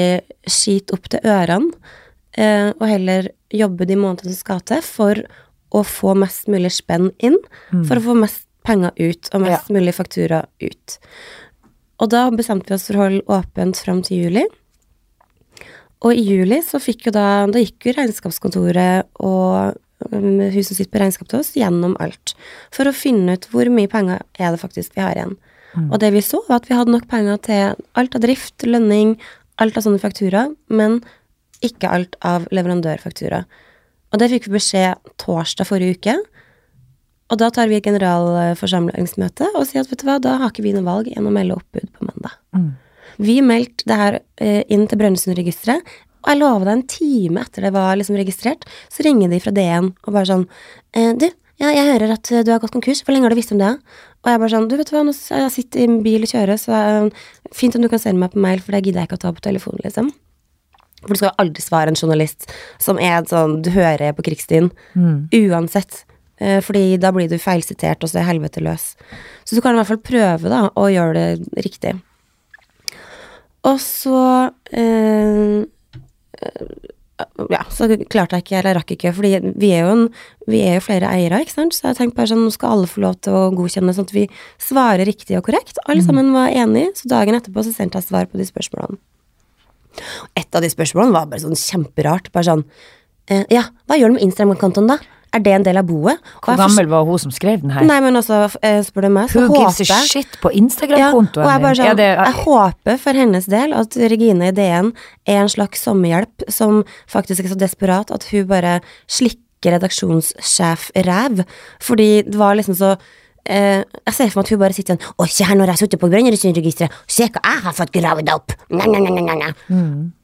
skit opp til ørene, og heller jobbe de månedene som skal til for å få mest mulig spenn inn, for å få mest penger ut, og mest mulig faktura ut. Og da bestemte vi oss for å holde åpent fram til juli. Og i juli så fikk jo da, da gikk jo regnskapskontoret og huset sitt på regnskap til oss, gjennom alt. For å finne ut hvor mye penger er det faktisk vi har igjen. Og det vi så, var at vi hadde nok penger til alt av drift, lønning, alt av sånne fakturaer, men ikke alt av leverandørfaktura. Og det fikk vi beskjed torsdag forrige uke. Og da tar vi et generalforsamlingsmøte og sier at vet du hva, da har ikke vi noe valg enn å melde oppbud på mandag. Vi meldte det her eh, inn til Brønnøysundregisteret, og jeg lover deg en time etter det var liksom registrert, så ringer de fra DN og bare sånn eh, Du, ja, jeg hører at du har gått konkurs, hvor lenge har du visst om det? Og jeg bare sånn, du vet hva, nå sitter jeg i bil og kjører, så eh, fint om du kan sende meg på mail, for det gidder jeg ikke å ta på telefonen, liksom. For du skal jo aldri svare en journalist som er sånn du hører på krigsstien. Uansett. Eh, Fordi da blir du feilsitert, og så er helvete løs. Så du kan i hvert fall prøve da, å gjøre det riktig. Og så eh, ja, så klarte jeg ikke, eller jeg rakk ikke, fordi vi er jo, en, vi er jo flere eiere, ikke sant, så jeg tenkte bare sånn, nå skal alle få lov til å godkjenne, sånn at vi svarer riktig og korrekt. Alle sammen var enige, så dagen etterpå så sendte jeg svar på de spørsmålene. Et av de spørsmålene var bare sånn kjemperart, bare sånn, eh, ja, hva gjør du med Instagram-kontoen da? Er det en del av boet? Og Hvor jeg gammel var hun som skrev den her? Nei, men også, eh, spør du meg, så Who gives a shit på Instagram-kontoen ja, jeg din? sånn, ja, det, jeg håper for hennes del at Regine i DN er en slags sommerhjelp som faktisk er så desperat at hun bare slikker redaksjonssjef-ræv. Fordi det var liksom så eh, Jeg ser for meg at hun bare sitter sånn Å, se her når jeg har sittet på Brønnøysundregisteret, se hva jeg har fått gravd opp! Næ, næ, næ, næ.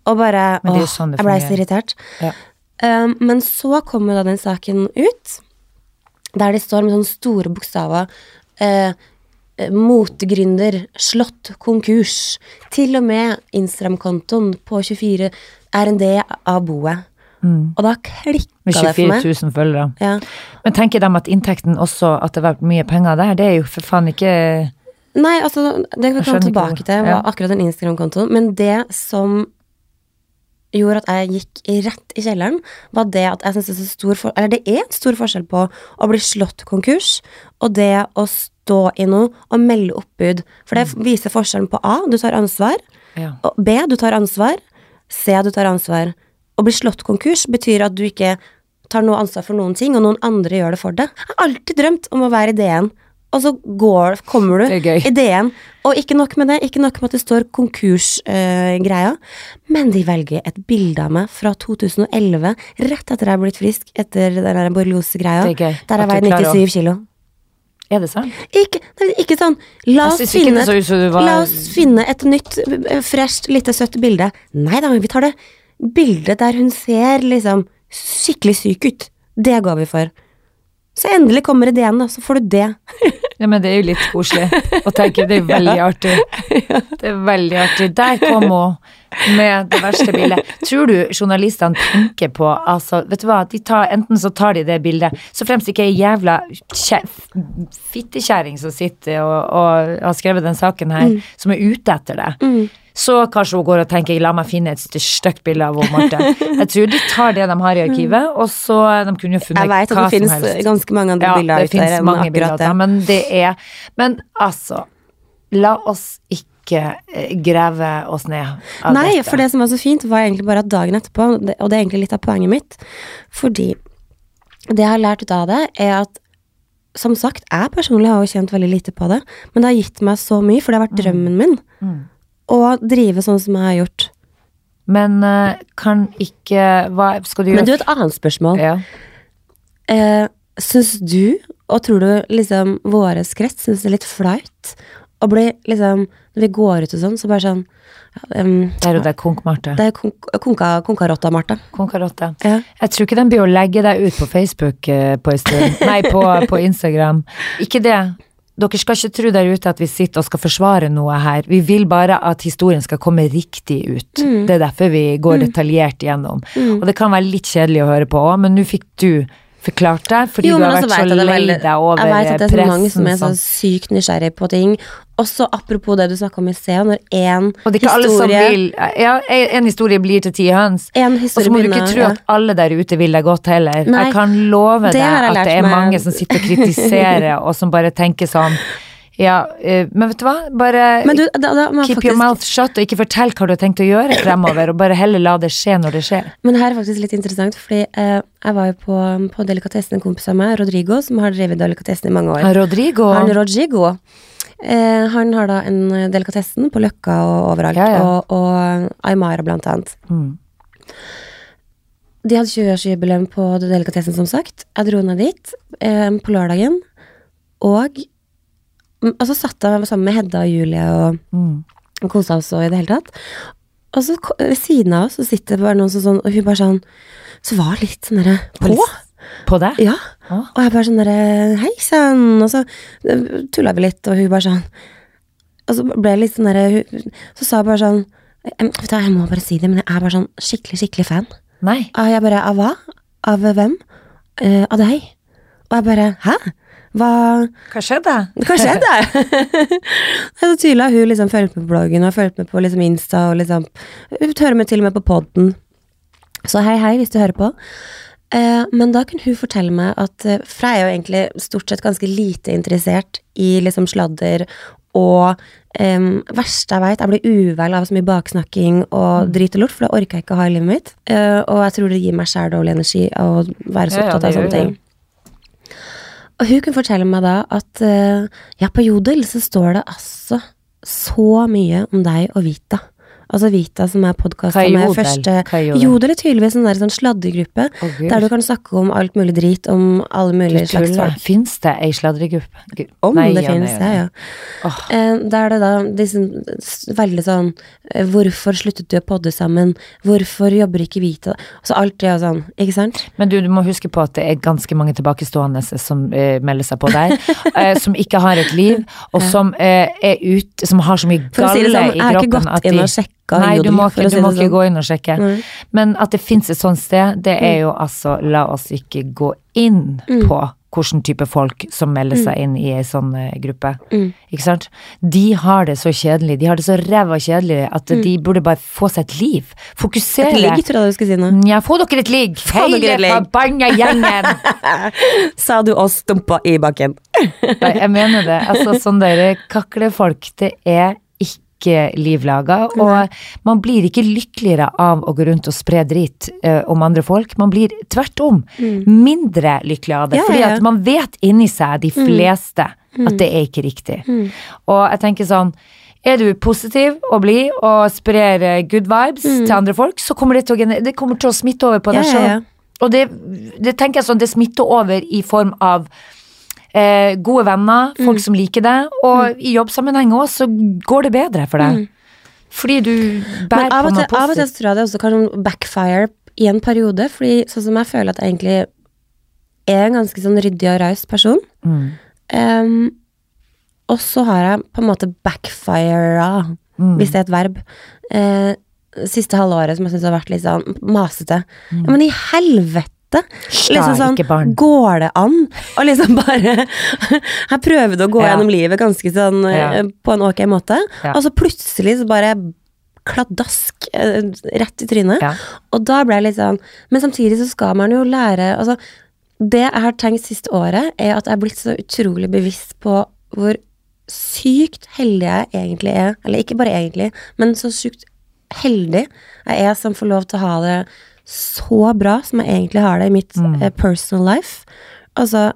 Og bare åh, sånn jeg ble så irritert. Ja. Um, men så kommer da den saken ut, der det står med sånne store bokstaver eh, eh, Motegründer slått konkurs. Til og med Instagram-kontoen på 24 er en del av boet. Og da klikka det for det for 24 meg. 000 følgere. Ja. Men tenker de at inntekten også, at det har vært mye penger der? Det er jo for faen ikke Nei, altså, det kan vi komme tilbake til, var ja. akkurat den Instagram-kontoen. Men det som gjorde at jeg gikk rett i kjelleren, var det at jeg synes det er så stor for, Eller det er en stor forskjell på å bli slått konkurs og det å stå i noe og melde oppbud. For det viser forskjellen på A, du tar ansvar, ja. og B, du tar ansvar, C, du tar ansvar. Å bli slått konkurs betyr at du ikke tar noe ansvar for noen ting, og noen andre gjør det for deg. Jeg har alltid drømt om å være i DN, og så går, kommer du i DN. Og ikke nok med det, ikke nok med at det står konkursgreia, men de velger et bilde av meg fra 2011, rett etter jeg er blitt frisk, etter den der borreliose-greia, er der jeg veier klarer å- 97 kilo. Er det sant? Ikke, ikke sånn La oss, ikke finne som var- la oss finne et nytt, eh, fresht, lite søtt bilde. Nei da, vi tar det bildet der hun ser liksom skikkelig syk ut. Det går vi for. Så endelig kommer igjen, da, så får du det. [laughs] Ja, men det er jo litt koselig å tenke. Det er [laughs] veldig artig. Det er veldig artig. Der kom hun med det verste bildet. Tror du journalistene tenker på altså, Vet du hva, de tar, enten så tar de det bildet, så fremst ikke ei jævla kje- fittekjerring som sitter og, og har skrevet den saken her, Mm. som er ute etter det. Så kanskje hun går og tenker la meg finne et st- stygt bilde av Marte. Jeg tror de tar det de har i arkivet, og så de kunne jo funnet hva som helst. Jeg vet at det finnes helst. ganske mange andre Ja, bilder det ute der mange bilder akkurat det. men det er Men altså, la oss ikke eh, grave oss ned av Nei, dette. for det som var så fint, var egentlig bare at dagen etterpå, og det er egentlig litt av poenget mitt, fordi det jeg har lært ut av det, er at som sagt, jeg personlig har jo kjent veldig lite på det, men det har gitt meg så mye, for det har vært drømmen min Mm. Å drive sånn som jeg har gjort. Men eh, kan ikke Hva skal du gjøre? Men du, et annet spørsmål. ja. Eh, syns du, og tror du liksom våre krets syns det er litt flaut å bli liksom Når vi går ut og sånn, så bare sånn um, Det er jo det Konk-Marte. Det er konk- konka. Konkarotte. Ja. Jeg tror ikke den blir å legge deg ut på Facebook eh, på en stund. Nei, på, på Instagram. Ikke det. Dere skal ikke tro der ute at vi sitter og skal forsvare noe her. Vi vil bare at historien skal komme riktig ut. Mm. Det er derfor vi går detaljert gjennom. Og det kan være litt kjedelig å høre på òg, men nå fikk du forklart det, fordi Jo, du har også vært så lei deg over Jeg vet at det er så mange som er så sykt nysgjerrig på ting. Også apropos det du snakka om i sted, når én historie vil Ja, en historie blir til ti høns. Og så må du ikke tro at alle der ute vil deg godt heller. Nei, jeg kan love deg at det er mange som sitter og kritiserer, [laughs] og som bare tenker sånn Ja, eh, men vet du hva? Bare Men du, da, da keep your mouth shut, og ikke fortell hva du har tenkt å gjøre fremover, og bare heller la det skje når det skjer. Men her er faktisk litt interessant, fordi eh, jeg var jo på, på Delikatessen, en kompis av meg, Rodrigo, som har drevet Delikatessen i mange år. Rodrigo Han Rodrigo. Eh, han har da en eh, delikatessen på Løkka og overalt, Ja, ja. Og, og Aymara blant annet. Mm. De hadde 20-årsjubileum på delikatessen, som sagt. Jeg dro ned dit eh, på lørdagen, og Og så satt jeg sammen med Hedda og Julie og Mm. kosa oss og i det hele tatt. Og så ved siden av oss så sitter det bare noen som sånn, og hun bare sånn Så var litt sånn derre på. På deg? Ja. Ah. Og jeg bare sånn derre Hei sann! Og så tulla vi litt, og hun bare sånn Og så ble jeg litt sånn derre Så sa hun bare sånn Jeg må bare si det, men jeg er bare sånn skikkelig, skikkelig fan. Nei. Og jeg bare Av hva? Av hvem? Uh, av deg. Og jeg bare Hæ? Hva Hva skjedde? Hva skjedde? [laughs] så tydelig at hun liksom fulgte med på bloggen og fulgte med på liksom Insta og liksom hører med til og med på podden. Så hei, hei, hvis du hører på. Eh, men da kunne hun fortelle meg at eh, For jeg er jo egentlig stort sett ganske lite interessert i liksom sladder og um, verste jeg vet, jeg blir uvel av så mye baksnakking og drit og lort, for det orker jeg ikke å ha i livet mitt. Eh, og jeg tror det gir meg sjæl dårlig energi å være så opptatt av sånne ting. Og hun kunne fortelle meg da at eh, ja, på Jodel så står det altså så mye om deg og Vita. Altså Vita som er podkasta med første er Jodel? Er tydeligvis en der sånn sladregruppe oh, der du kan snakke om alt mulig drit om alle mulige slags folk. Fins det ei sladregruppe? Om Nei, det ja, finnes, ja, ja. Oh. Eh, Der er det da liksom veldig sånn eh, Hvorfor sluttet du å podde sammen? Hvorfor jobber ikke Vita? Altså alt det og sånn, ikke sant? Men du, du må huske på at det er ganske mange tilbakestående som eh, melder seg på der, [laughs] eh, som ikke har et liv, og som eh, er ute, som har så mye si galle det sånn, i jeg har ikke kroppen gått at inn de og sjekka Nei, du må ikke, du må ikke sånn. gå inn og sjekke. Nei. Men at det fins et sånt sted, det er jo altså La oss ikke gå inn Mm. på hvilken type folk som melder seg inn i ei sånn eh, gruppe. Mm. Ikke sant? De har det så kjedelig, de har det så ræva kjedelig at de burde bare få seg et liv. Fokusere. Mm. Et ligg, tror jeg du skulle si nå. Ja, få dere et ligg! Hele forbanna gjengen! [laughs] Sa du og stumpa i bakken. Nei, jeg mener det. Altså, [laughs] sånne der kaklefolk, det er ikke liv laga. Og man blir ikke lykkeligere av å gå rundt og spre drit uh, om andre folk. Man blir tvert om mindre lykkelig av det. Ja, fordi ja, at man vet inni seg, de fleste, at det er ikke riktig. Og jeg tenker sånn er du positiv og blid og sprer eh, good vibes til andre folk, så kommer det til å, det kommer til å smitte over på deg sjøl. ja. Og det, det tenker jeg sånn, det smitter over i form av eh, gode venner, Mm. folk som liker deg, og i jobbsammenheng òg, så går det bedre for deg. Fordi du bærer Mm. På noe positivt. av og til så tror jeg det også kan backfire i en periode, fordi sånn som jeg føler at jeg egentlig er en ganske sånn ryddig og raus person. Mm. Em, og så har jeg på en måte backfira, Mm. hvis det er et verb, eh, siste halvåret som jeg syns har vært litt sånn masete. Mm. Ja, men i helvete! Liksom sånn, går det an Og liksom bare [laughs] Jeg prøvde å gå Ja. gjennom livet ganske sånn eh, Ja. på en ok måte, Ja. og så plutselig så bare kladdask eh, rett i trynet. Og da ble jeg litt sånn Men samtidig så skal man jo lære Altså, det jeg har tenkt siste året, er at jeg er blitt så utrolig bevisst på hvor sykt heldig jeg egentlig er. Eller ikke bare egentlig, men så sykt heldig jeg er som får lov til å ha det så bra som jeg egentlig har det i mitt Mm. eh, personal life. Altså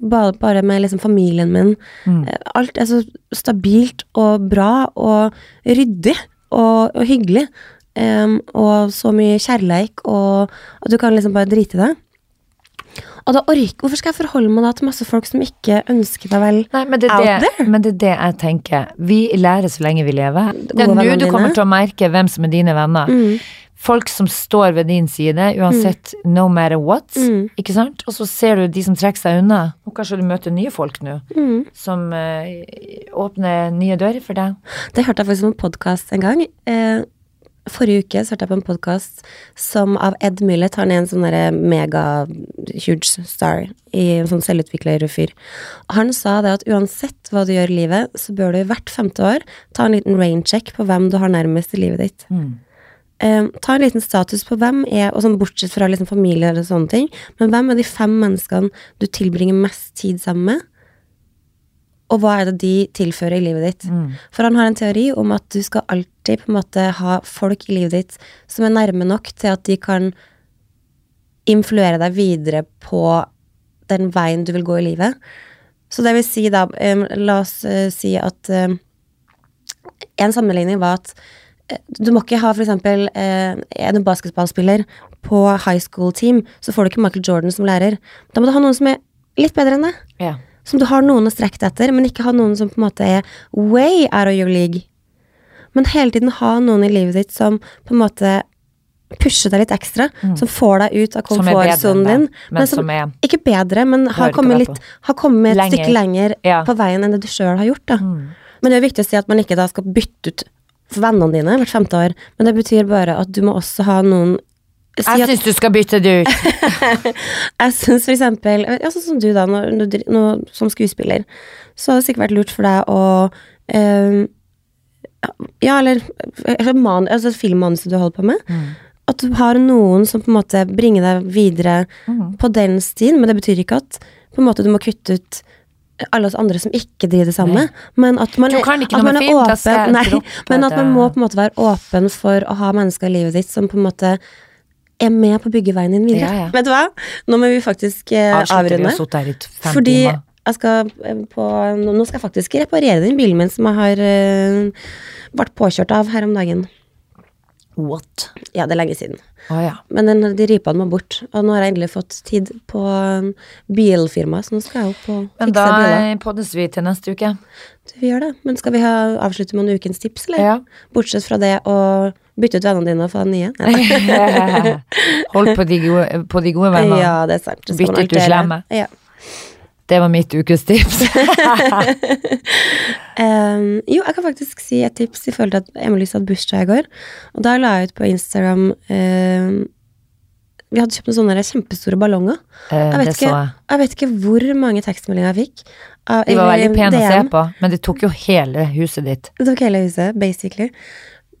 bare, bare med liksom familien min. Mm. Eh, Alt er så stabilt og bra og ryddig og, og hyggelig. Um, og så mye kjærleik, og at du kan liksom bare drite i det. Og da orker Hvorfor skal jeg forholde meg da til masse folk som ikke ønsker deg vel? Nei, men det, Out er det, there. men det er det jeg tenker. Vi lærer så lenge vi lever. Det er nå du kommer til å merke hvem som er dine venner. Mm. Folk som står ved din side, uansett no matter what. Mm. Ikke sant? Og så ser du de som trekker seg unna. Og kanskje du møter nye folk nå, Mm. som eh, åpner nye dører for deg. Det hørte jeg faktisk på en podkast en gang. Eh, forrige uke så hørte jeg på en podkast som av Ed Millett. Han er en sånn derre mega-huge star i en sånn selvutviklerfyr. Han sa det at uansett hva du gjør i livet, så bør du hvert femte år ta en liten raincheck på hvem du har nærmest i livet ditt. Mm. Eh, ta en liten status på hvem er, og sånn bortsett fra liksom familie eller sånne ting, men hvem er de fem menneskene du tilbringer mest tid sammen med? Og hva er det de tilfører i livet ditt? Mm. For han har en teori om at du skal alltid på en måte ha folk i livet ditt som er nærme nok til at de kan influere deg videre på den veien du vil gå i livet. Så det vil si da, um, la oss uh, si at em, en sammenligning var at uh, du må ikke ha for eksempel eh, en basketballspiller på high school team, så får du ikke Michael Jordan som lærer. Da må du ha noen som er litt bedre enn deg. Ja. Som du har noen å strekke deg etter, men ikke ha noen som på en måte er way out of your league. Men hele tiden ha noen i livet ditt som på en måte pusher deg litt ekstra, som får deg ut av Mm. Som komfortsonen din. men som er Ikke bedre, men har kommet, litt, har kommet et Lenger. stykke lenger Ja. Mm. på veien enn det du sjøl har gjort. Da. Men det er viktig å si at man ikke da skal bytte ut vennene dine hvert femte år, men det betyr bare at du må også ha noen si Jeg syns du skal bytte det ut. [laughs] Jeg syns for eksempel ja, Sånn som du, da, når, når, når, som skuespiller, så hadde det sikkert vært lurt for deg å eh, Ja, eller, eller man, altså filmmanuset du holder på med. Mm. At du har noen som på en måte bringer deg videre Mm. på den stien, men det betyr ikke at på en måte du må kutte ut alle oss andre som ikke driver det samme, men at man, at man er film, åpen, nei, men at man må på en måte være åpen for å ha mennesker i livet ditt som på en måte er med på byggeveien din videre. Ja, ja. Vet du hva? Nå må vi faktisk eh, avrunde. Fordi timer. jeg skal eh, på Nå skal jeg faktisk reparere den bilen min som jeg har eh, vært påkjørt av her om dagen. What? Ja, det er lenge siden. Ah, ja. Men den, de ripene må bort. Og nå har jeg endelig fått tid på bilfirmaet, bilfirma, så nå skal jeg opp og Men da poddes vi til neste uke. Vi gjør det. Men skal vi ha, avslutte med noen ukens tips, eller? Ja. Bortsett fra det å bytte ut vennene dine og få nye. [laughs] [laughs] Hold på de gode, på de gode vennene. Ja, det er sant. Bytt ut du slemme. Ja. Det var mitt ukes tips. [laughs] Um, jo, jeg kan faktisk si et tips i forhold til at Emily hadde bursdag i går. Og da la jeg ut på Instagram um, Vi hadde kjøpt noen sånne kjempestore ballonger. Eh, Jeg vet, ikke, jeg. vet ikke hvor mange tekstmeldinger jeg fikk. av- De var veldig pene å se på, men det tok jo hele huset ditt. Det tok hele huset, basically.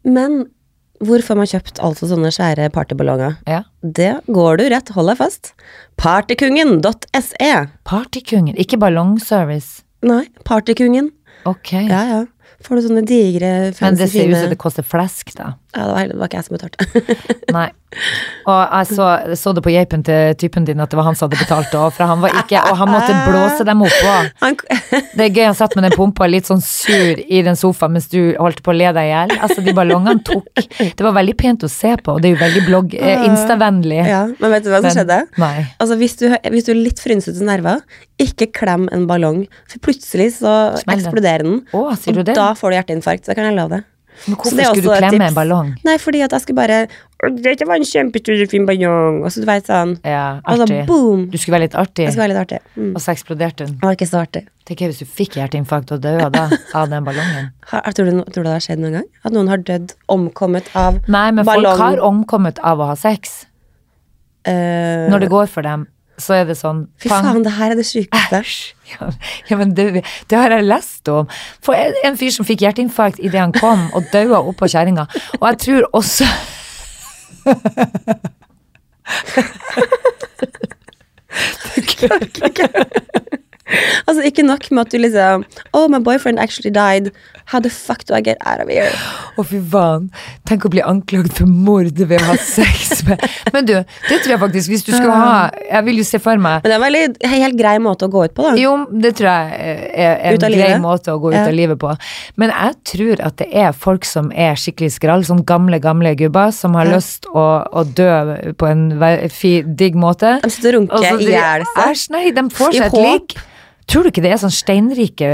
Men hvor får man kjøpt altså sånne svære partyballonger? Ja. Det går du rett, hold deg fast. Partykungen.se. Partykungen, ikke ballongservice. Nei, Partykungen. Ok. Ja, ja. Får du sånne digre, Men det ser ut som det koster flesk, da. Ja, det var, det var ikke jeg som betalte. [laughs] Nei. Og jeg så, så det på geipen til typen din at det var han som hadde betalt òg, for han var ikke Og han måtte blåse dem opp òg. [laughs] [laughs] Det er gøy, han satt med den pumpa litt sånn sur i den sofaen mens du holdt på å le deg i hjel. Altså, de ballongene tok Det var veldig pent å se på, og det er jo veldig blogg... Eh, Instavennlig. ja, men vet du hva som skjedde? Nei. Altså, hvis du, hvis du er litt frynsete nerver, ikke klem en ballong. For plutselig så Smell eksploderer den. Å, sier du det? Da får du hjerteinfarkt. Det kan jeg love deg. Men hvorfor det skulle du klemme en ballong? Nei, fordi at jeg skulle bare «Å, Dette var en kjempestor, fin ballong. Og så du vet sånn. Ja, artig. Altså, boom. Du skulle være litt artig, Jeg skulle være litt artig. Mm. og så eksploderte hun. Det var ikke så artig. Tenk hvis du fikk hjerteinfarkt og døde da [laughs] av den ballongen. Har, tror, du, tror du det har skjedd noen gang? At noen har dødd, omkommet av Nei, men ballong? folk har omkommet av å ha sex. Uh, Når det går for dem, så er det sånn Fy faen, det her er det sykeste. Ja, ja, men det, det har jeg lest om. For en, en fyr som fikk hjerteinfarkt idet han kom, og daua oppå kjerringa. Og jeg tror også [laughs] Altså, ikke nok med at du liksom Oh, my boyfriend actually died. How the fuck do I get out of here? Å, fy faen. Tenk å bli anklagd for mord ved å ha sex med Men du, det tror jeg faktisk, hvis du skal ha Jeg vil jo se for meg Men det er en veldig helt grei måte å gå ut på, da. Jo, det tror jeg er en grei livet? måte å gå ut Ja. av livet på. Men jeg tror at det er folk som er skikkelig skrall, sånn gamle, gamle gubber som har Ja. lyst å, å dø på en digg måte. De sitter og runker i hjel seg. Æsj, nei, de får seg et lik. Tror du ikke det er sånn steinrike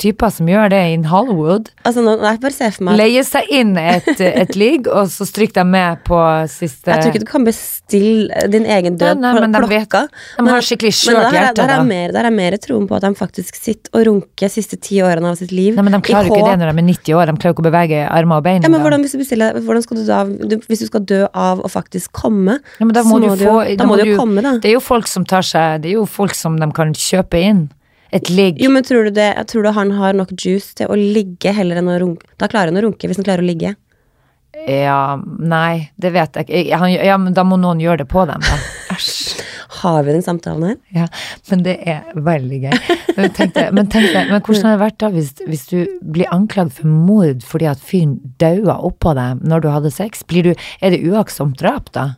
typer som gjør det in Hollywood? Altså, nå, jeg bare ser for meg Leier seg inn et, et ligg, og så stryker de med på siste Jeg tror ikke du kan bestille din egen død Nei, nei, men de på vet- de har skikkelig skjørt er- hjerte, Der er mer, der er mer troen på at de faktisk sitter og runker siste ti årene av sitt liv. Nei, men de klarer jo ikke det når de er 90 år. De klarer jo ikke å bevege armer og bein. Ja, men hvordan, hvis du bestiller, hvordan skal du da du, Hvis du skal dø av å faktisk komme, Ja, men da så må du må du- jo komme, da. Det er jo folk som tar seg Det er jo folk som de kan kjøpe inn. Et ligg. Jo, men tror du, det, tror du han har nok juice til å ligge heller enn å runke? Da klarer han å runke, hvis han klarer å ligge. Ja, nei, det vet jeg ikke. Han, ja, men da må noen gjøre det på dem, da. [laughs] Æsj. Har vi den samtalen her? Ja, men det er veldig gøy. Men tenk deg, men, men hvordan hadde det vært da hvis, hvis du blir anklagd for mord fordi at fyren daua oppå deg når du hadde sex? Blir du, er det uaktsomt drap, da?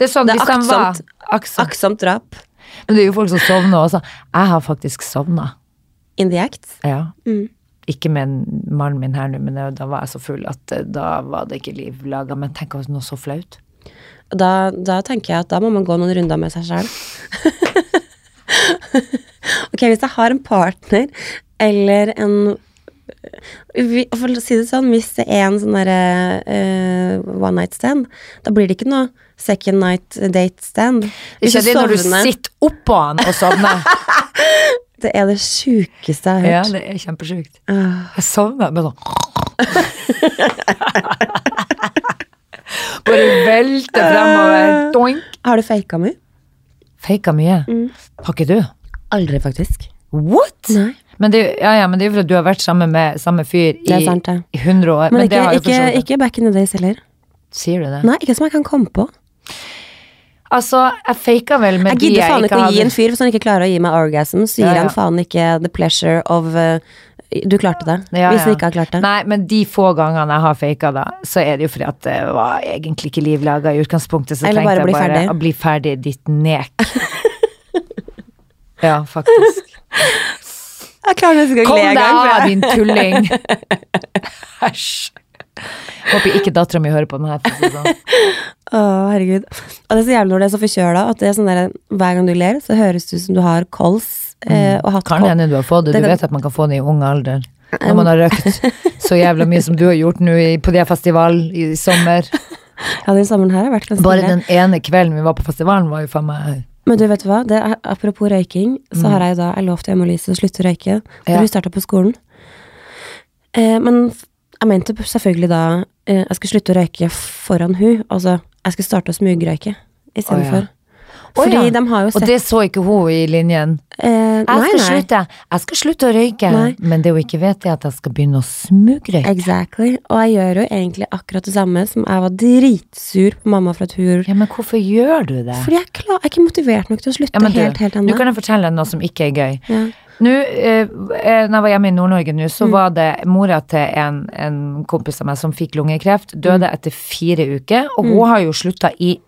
Det er sånn, Det er han var aktsomt. aktsomt. Aktsomt drap. Men det er jo folk som sovner også. Jeg har faktisk sovna. In the act. Ja. Mm. Ikke med mannen min her nå, men da var jeg så full at eh, da var det ikke liv laga. Men tenk om noe så flaut. Da, da tenker jeg at da må man gå noen runder med seg sjøl. [laughs] ok, hvis jeg har en partner eller en For å si det sånn, hvis det er en sånn derre uh, one night stand, da blir det ikke noe second night date stand. Hvis Ikke det når du sitter oppå han og sovner. [laughs] Det er det sjukeste jeg har ja, det er kjempesjukt. Ah. Jeg sovner med sånn Bare velter fremover. Doink. Har du faka mye? Faka mye. Har ikke du? Aldri, faktisk. What? Nei. Men det, ja, ja, men det er jo for at du har vært sammen med samme fyr i, Det sant, ja. i 100 år. Men, Men, det ikke, ikke, ikke back in the days heller. Sier du det? Nei, ikke som jeg kan komme på. Altså, jeg faka vel med Jeg de gidder jeg faen ikke ikke å gi en fyr hvis han ikke klarer å gi meg orgasm. Så gir Ja, ja. han faen ikke the pleasure of uh, Du klarte det. Ja, hvis han ja. ikke har klart det. Nei, men de få gangene jeg har faka, da, så er det jo fordi at det var egentlig ikke liv laga i utgangspunktet. Så Eller tenkte bare jeg bare ferdig. å bli ferdig, ditt nek. [laughs] ja, faktisk. [laughs] Jeg klarer nesten ikke å le engang. Kom deg av, din tulling! [laughs] Æsj. Håper ikke dattera mi hører på den her. Sånn. Å, herregud. Og det er så jævlig når det er så forkjøla at det er sånn der, hver gang du ler, så høres det ut som du har kols. Eh, og hatt Kan hende du har fått det. Det Du kan- vet at man kan få det i ung alder. Når man har røkt [laughs] så jævla mye som du har gjort nå på det festival i sommer. Ja, den sommeren her har vært ganske Bare den ene kvelden vi var på festivalen, var jo faen meg Men du vet hva, det er, apropos røyking, så har jeg jo da jeg lovte Emma Lise å slutte å røyke da Ja. hun starta på skolen. Eh, men jeg mente selvfølgelig da eh, jeg skulle slutte å røyke foran hun, altså jeg skulle starte å smugrøyke istedenfor. Å Fordi ja. de har jo Og det så ikke hun i linjen. eh, Jeg Nei, skal nei. slutte Jeg skal slutte å røyke, Nei. men det hun ikke vet, er at jeg skal begynne å smugrøyke. Exactly. Og jeg gjør jo egentlig akkurat det samme som jeg var dritsur på mamma for at hun. Ja, men hvorfor gjør du det? Fordi jeg, klar, jeg er ikke motivert nok til å slutte Ja, du, helt, helt nå kan jeg fortelle deg noe som ikke er gøy. Ja. Nå, eh, eh, når jeg var hjemme i Nord-Norge nå, Mm. så var det mora til en, en kompis av meg som fikk lungekreft, døde Mm. etter fire uker, og hun har jo slutta i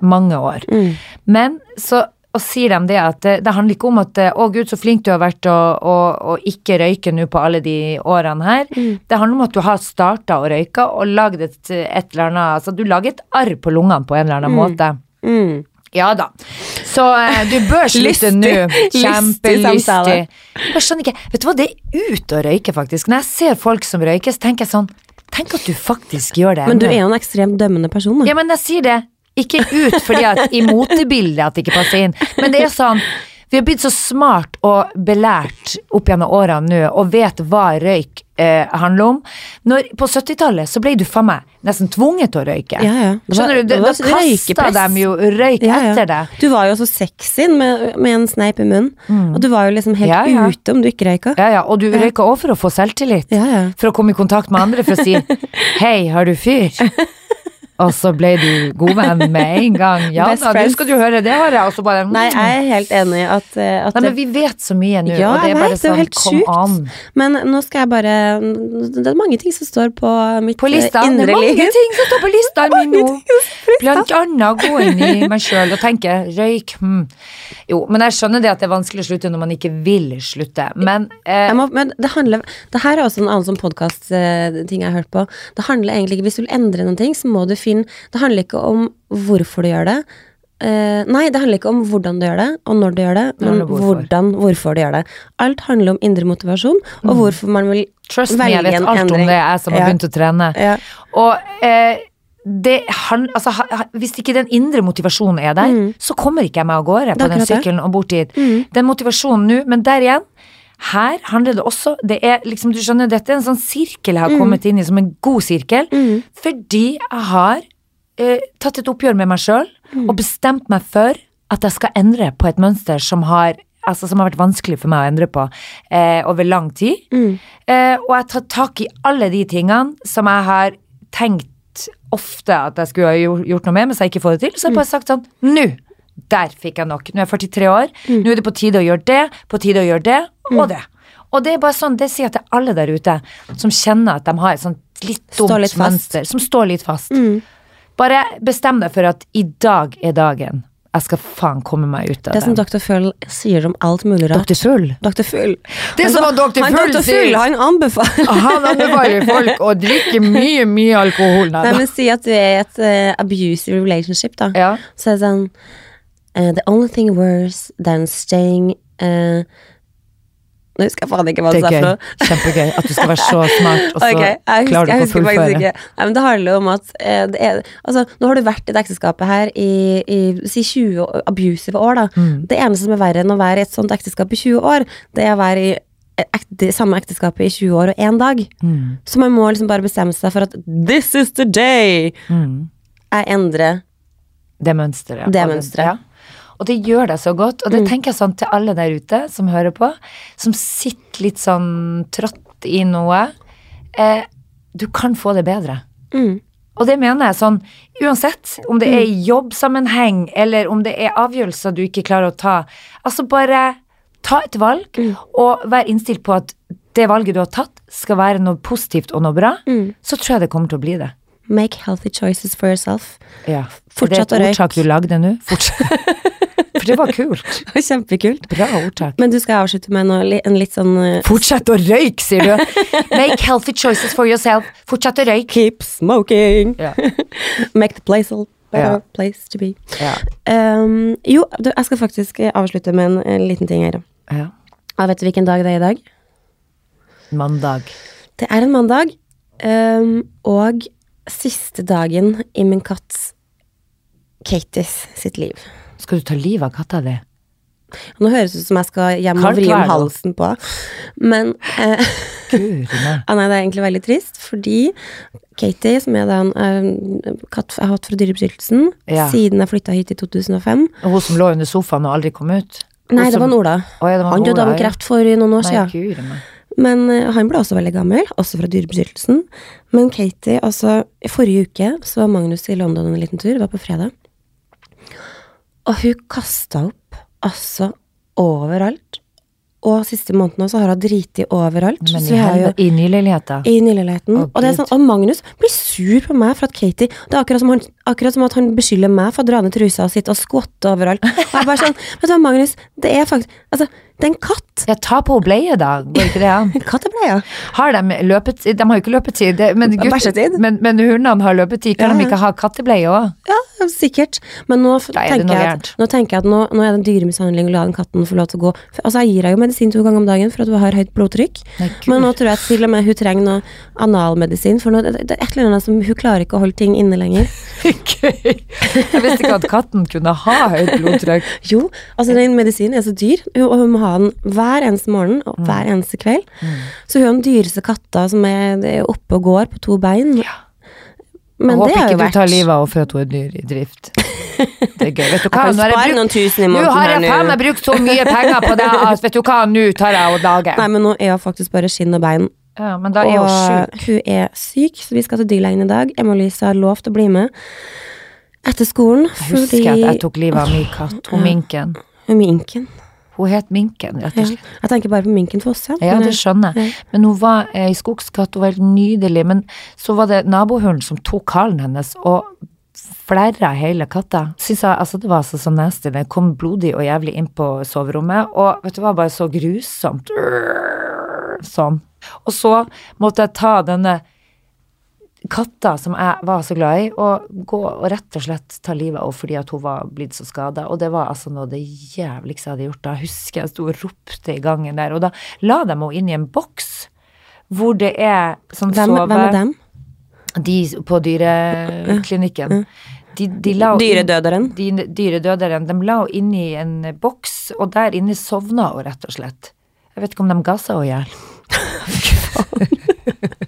mange år. Mm. Men så og sier de det at det, det handler ikke om at eh, 'Å, gud, så flink du har vært å, å, å ikke røyke nå på alle de årene her'. Mm. Det handler om at du har starta å røyke og lagd et, et eller annet Altså, du lager et arr på lungene på en eller annen måte. Mm. Ja da. Så eh, du bør [laughs] slutte nå. Kjempelystig. Jeg skjønner ikke Vet du hva, det er ut å røyke, faktisk. Når jeg ser folk som røyker, så tenker jeg sånn Tenk at du faktisk gjør det. Men du er jo en ekstremt dømmende person, da. Ja, men jeg sier det. Ikke ut fordi at i motebildet at det ikke passer inn, men det er sånn vi har blitt så smart og belært opp gjennom årene nå, og vet hva røyk eh, handler om. Når, på 70-tallet så ble du faen meg nesten tvunget til å røyke. Ja, ja. Var- Skjønner du? Da, da kasta de jo røyk Ja, ja. etter deg. Du var jo så sexy med, med en sneip i munnen. Og du var jo liksom helt ute om du ikke røyka. Ja, ja, og du røyka òg for å få selvtillit. Ja, ja. For å komme i kontakt med andre, for å si [laughs] 'hei, har du fyr?' Og så ble du god venn med en gang. Ja Best da, nå friends. skal du høre, det har jeg. Bare mm. Nei, jeg er helt enig at, eh, at Nei, men vi vet så mye nå, Ja, og det er bare vet, det sånn, helt kom sjukt. an. Men nå skal jeg bare Det er mange ting som står på mitt På eh, lista, det er mange ting som står på lista [laughs] mi nå. Blant annet gå inn i meg sjøl og tenke røyk, hm. Jo, men jeg skjønner det at det er vanskelig å slutte når man ikke vil slutte, men eh, må, men det handler Det her er også en annen sånn podkast-ting jeg har hørt på. Det handler egentlig ikke Hvis du vil endre noen ting, så må du finne Det handler ikke om hvorfor du gjør det. Uh, nei, det handler ikke om hvordan du gjør det, og når du gjør det, men hvorfor. hvordan, hvorfor du gjør det. Alt handler om indre motivasjon, og hvorfor man vil trust me, jeg vet alt alt om det, jeg som har Ja. begynt å trene. Ja. Og uh, det han, altså, ha, hvis ikke den indre motivasjonen er der, så kommer ikke jeg meg av gårde Mm. På den. Mm. sykkelen og bort dit. Den motivasjonen nå, men der igjen her handler det også Det er liksom, du skjønner, dette er en sånn sirkel jeg har Mm. kommet inn i, som en god sirkel, fordi jeg har eh, tatt et oppgjør med meg sjøl Mm. og bestemt meg for at jeg skal endre på et mønster som har Altså som har vært vanskelig for meg å endre på eh, over lang tid. Mm. Eh, og jeg tar tak i alle de tingene som jeg har tenkt ofte at jeg skulle ha gjort, noe med, mens jeg ikke får det til. Så har jeg bare sagt sånn Nå! Der fikk jeg nok. Nå er jeg 43 år. Nå er det på tide å gjøre det, på tide å gjøre det, og det. Og det er bare sånn, det sier jeg til alle der ute som kjenner at de har et sånt litt dumt litt mønster, som står litt fast. Bare bestem deg for at i dag er dagen. Jeg skal faen komme meg ut av Det det. som Dr. Full sier om alt mulig rart. Dr. Full. Dr. Full. Det Han som da- Dr. han Full Dr. sier. Full, han anbefaler Han anbefaler folk å drikke mye, mye alkohol. Nei, men Si at du er i et uh, abusive relationship, da. Ja. Så er det sånn uh, The only thing worse than staying eh, Nå husker jeg faen ikke hva det sa for noe. Kjempegøy at du skal være så [laughs] smart, og så Ok, jeg husker, klarer du ikke å fullføre. ikke. Nei, men det handler om at eh, det er, altså, Nå har du vært i det ekteskapet her i, i si 20 år- abusive år. da. Mm. Det eneste som er verre enn å være i et sånt ekteskap i 20 år, det er å være i ekte, samme ekteskapet i 20 år og én dag. Mm. Så man må liksom bare bestemme seg for at this is the day Mm. jeg endrer Det mønsteret. Det mønsteret. Ja. Og det gjør deg så godt. Og det Mm. tenker jeg sånn til alle der ute som hører på, som sitter litt sånn trått i noe. Eh, du kan få det bedre. mm. Og det mener jeg sånn, uansett om det er i jobbsammenheng, eller om det er avgjørelser du ikke klarer å ta. Altså bare ta et valg, Mm. og vær innstilt på at det valget du har tatt, skal være noe positivt og noe bra. Mm. Så tror jeg det kommer til å bli det. Make healthy choices for yourself. Ja. Fortsatt det er et ordtak du lagde nå. For det var kult. [laughs] Kjempekult. Bra ordtak. Men du skal avslutte med noe, en litt sånn uh... Fortsett å røyke, sier du. Make healthy choices for yourself. Fortsett å røyke. Keep smoking. Yeah. [laughs] Make the place a better yeah. place to be. Yeah. Um, jo, du, jeg skal faktisk eh, avslutte med en, en liten ting her. ja. Vet du hvilken dag det er i dag? Mandag. Det er en mandag, um, og siste dagen i min katt Katies sitt liv. Skal du ta livet av katta di? Nå høres det ut som jeg skal hjem og vri om halsen på, men eh, [laughs] Ah, nei, det er egentlig veldig trist, fordi Katie, som er da en eh, katt jeg har hatt fra Dyrebeskyttelsen Ja. siden jeg flytta hit i 2005 Og Hun som lå under sofaen og aldri kom ut? Hun Nei, det var Ola. Å, ja, det var Han døde av kreft for noen år siden. Nei. Men eh, han ble også veldig gammel, også fra Dyrebeskyttelsen. Men Katie, altså I forrige uke så var Magnus i London en liten tur, det var på fredag. Og hun kasta opp altså overalt. Og siste måneden også har hun driti overalt. Men så jo i nyleiligheta? i nyleiligheten. Oh, og, det sånn, og Magnus blir sur på meg for at Katie Det er akkurat som, han, akkurat som at han beskylder meg for å dra ned trusa og sitte og skvatte overalt. Og jeg bare sånn [laughs] Vet du hva, Magnus, det er faktisk Altså, det er en katt. Ja, ta på henne bleie, da. Går ikke det an? [laughs] Kattebleie. Har de løpetid? De har jo ikke løpetid, men, gutt- men, men hundene har løpetid. Kan Ja, de ikke ha kattebleie òg? Ja, sikkert. Men nå, er tenker jeg at, nå tenker jeg at nå, nå er det en dyremishandling å la den katten få lov til å gå. Altså, jeg gir deg jo medisin to ganger om dagen for at du har høyt blodtrykk. Nei, Men nå tror jeg til og med hun trenger noe analmedisin, for nå, det, det er et eller annet som hun klarer ikke å holde ting inne lenger. [laughs] Gøy. Jeg visste ikke at katten kunne ha høyt blodtrykk. Jo, altså den medisinen er så dyr, og hun må ha den hver eneste morgen Mm. og hver eneste kveld. Så hun er den dyreste katta som er, oppe og går på to bein. Ja. Men jeg det håper er ikke du tar livet av for at hun er dyr i drift. [laughs] Det er gøy. Vet du hva, kan nå har jeg brukt tusen i nå har jeg faen meg brukt så mye penger på det at vet du hva, nå tar jeg og dager. Nei, men nå er hun faktisk bare skinn og bein. Ja, men da er hun hun er syk, så vi skal til dyrlegen i dag. Emma-Lise har lovt å bli med etter skolen. Jeg husker at jeg tok livet av min katt, hun Minken. Hun Minken. Hun het Minken, rett og Ja. slett. Jeg tenker bare på Minken Fosse. Ja, Ja, det skjønner jeg. Men hun var ei skogskatt, hun var helt nydelig. Men så var det nabohunden som tok halen hennes og flerra hele katta. Synes jeg, altså Det var altså så nasty. Det kom blodig og jævlig inn på soverommet. Og vet du hva, bare så grusomt. Sånn. Og så måtte jeg ta denne katta som jeg var så glad i, og gå og rett og slett ta livet av fordi at hun var blitt så skada. Og det var altså noe det jævligste jeg hadde gjort. Da husker jeg sto og ropte i gangen der, og da la de henne inn i en boks hvor det er sånn Hvem, sove hvem er dem? De på dyreklinikken. De, de la henne inn- Dyredøderen? de dyredøderen, de la henne inn i en boks, og der inne sovna hun rett og slett. Jeg vet ikke om de gassa henne i hjel. [laughs] [laughs]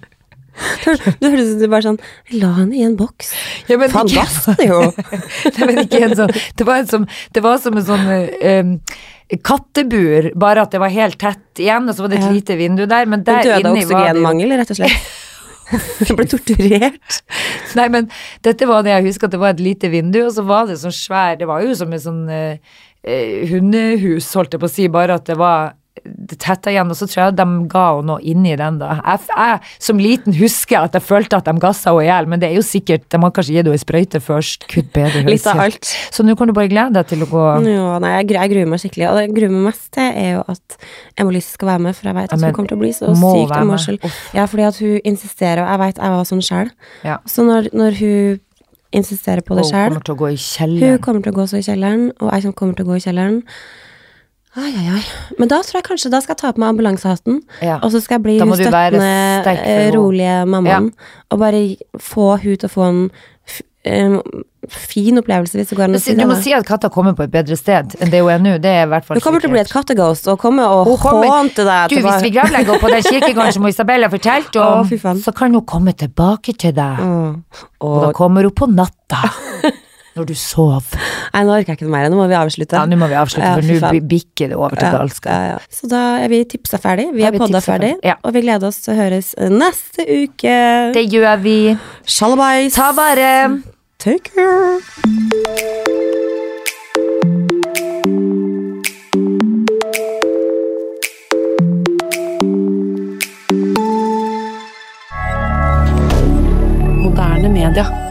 [laughs] Du høres ut som bare sånn La henne i en boks. Ja, men Faen, det jo! [laughs] Nei, men ikke en sånn Det var, en som, det var som en sånn um, kattebur, bare at det var helt tett igjen, og så var det et Ja. lite vindu der, men der døde inni var det oksygenmangel, rett og slett. [laughs] Hun ble torturert. Nei, men dette var det jeg husker at det var et lite vindu, og så var det sånn svær Det var jo som et sånn eh, eh, hundehus, holdt jeg på å si, bare at det var tetta igjen, og så tror jeg de ga henne noe inni den, da. Jeg, jeg som liten husker at jeg følte at de gassa henne i hjel, men det er jo sikkert De har kanskje gitt henne ei sprøyte først. Gud bedre. Litt av alt. Så nå kan du bare glede deg til å gå Ja, nei, jeg, jeg gruer meg skikkelig. Og det jeg gruer meg mest til, er jo at Emma-Lise skal være med, for jeg vet at Ja, men hun kommer til å bli så sykt. Uff. Ja, fordi at hun insisterer, og jeg vet jeg var sånn sjøl. Ja. Så når, når hun insisterer på det Hun kommer til å gå i Hun kommer til å gå så i kjelleren, og jeg kommer til å gå i kjelleren. Ai, ai, ai. Men da tror jeg kanskje da skal jeg ta på meg ambulansehatten, Ja. og så skal jeg bli hun støttende, eh, rolige mammaen, og bare få hun til å få en em, fin opplevelse, hvis det går an å si Du må si at katta kommer på et bedre sted enn det hun er nå. Det er i hvert fall Hun kommer til å bli et sikkert. katteghost og komme og hånte deg. Du, hvis vi gravlegger henne på den kirkegården [laughs] som Isabella fortalte om, oh, så kan hun komme tilbake til deg. Og da kommer hun på natta. [laughs] Når du sover. Nei, nå orker jeg ikke noe mer. Nå må vi avslutte. Ja, nå må vi avslutte, for ja, nå bikker det over til Ja, galskap. ja, ja. Så da er vi tipsa ferdig. Vi er er podda ferdig, ferdig, ja. og vi gleder oss til å høres neste uke. Det gjør vi. Shalabais. Ta vare. Take care. Moderne media.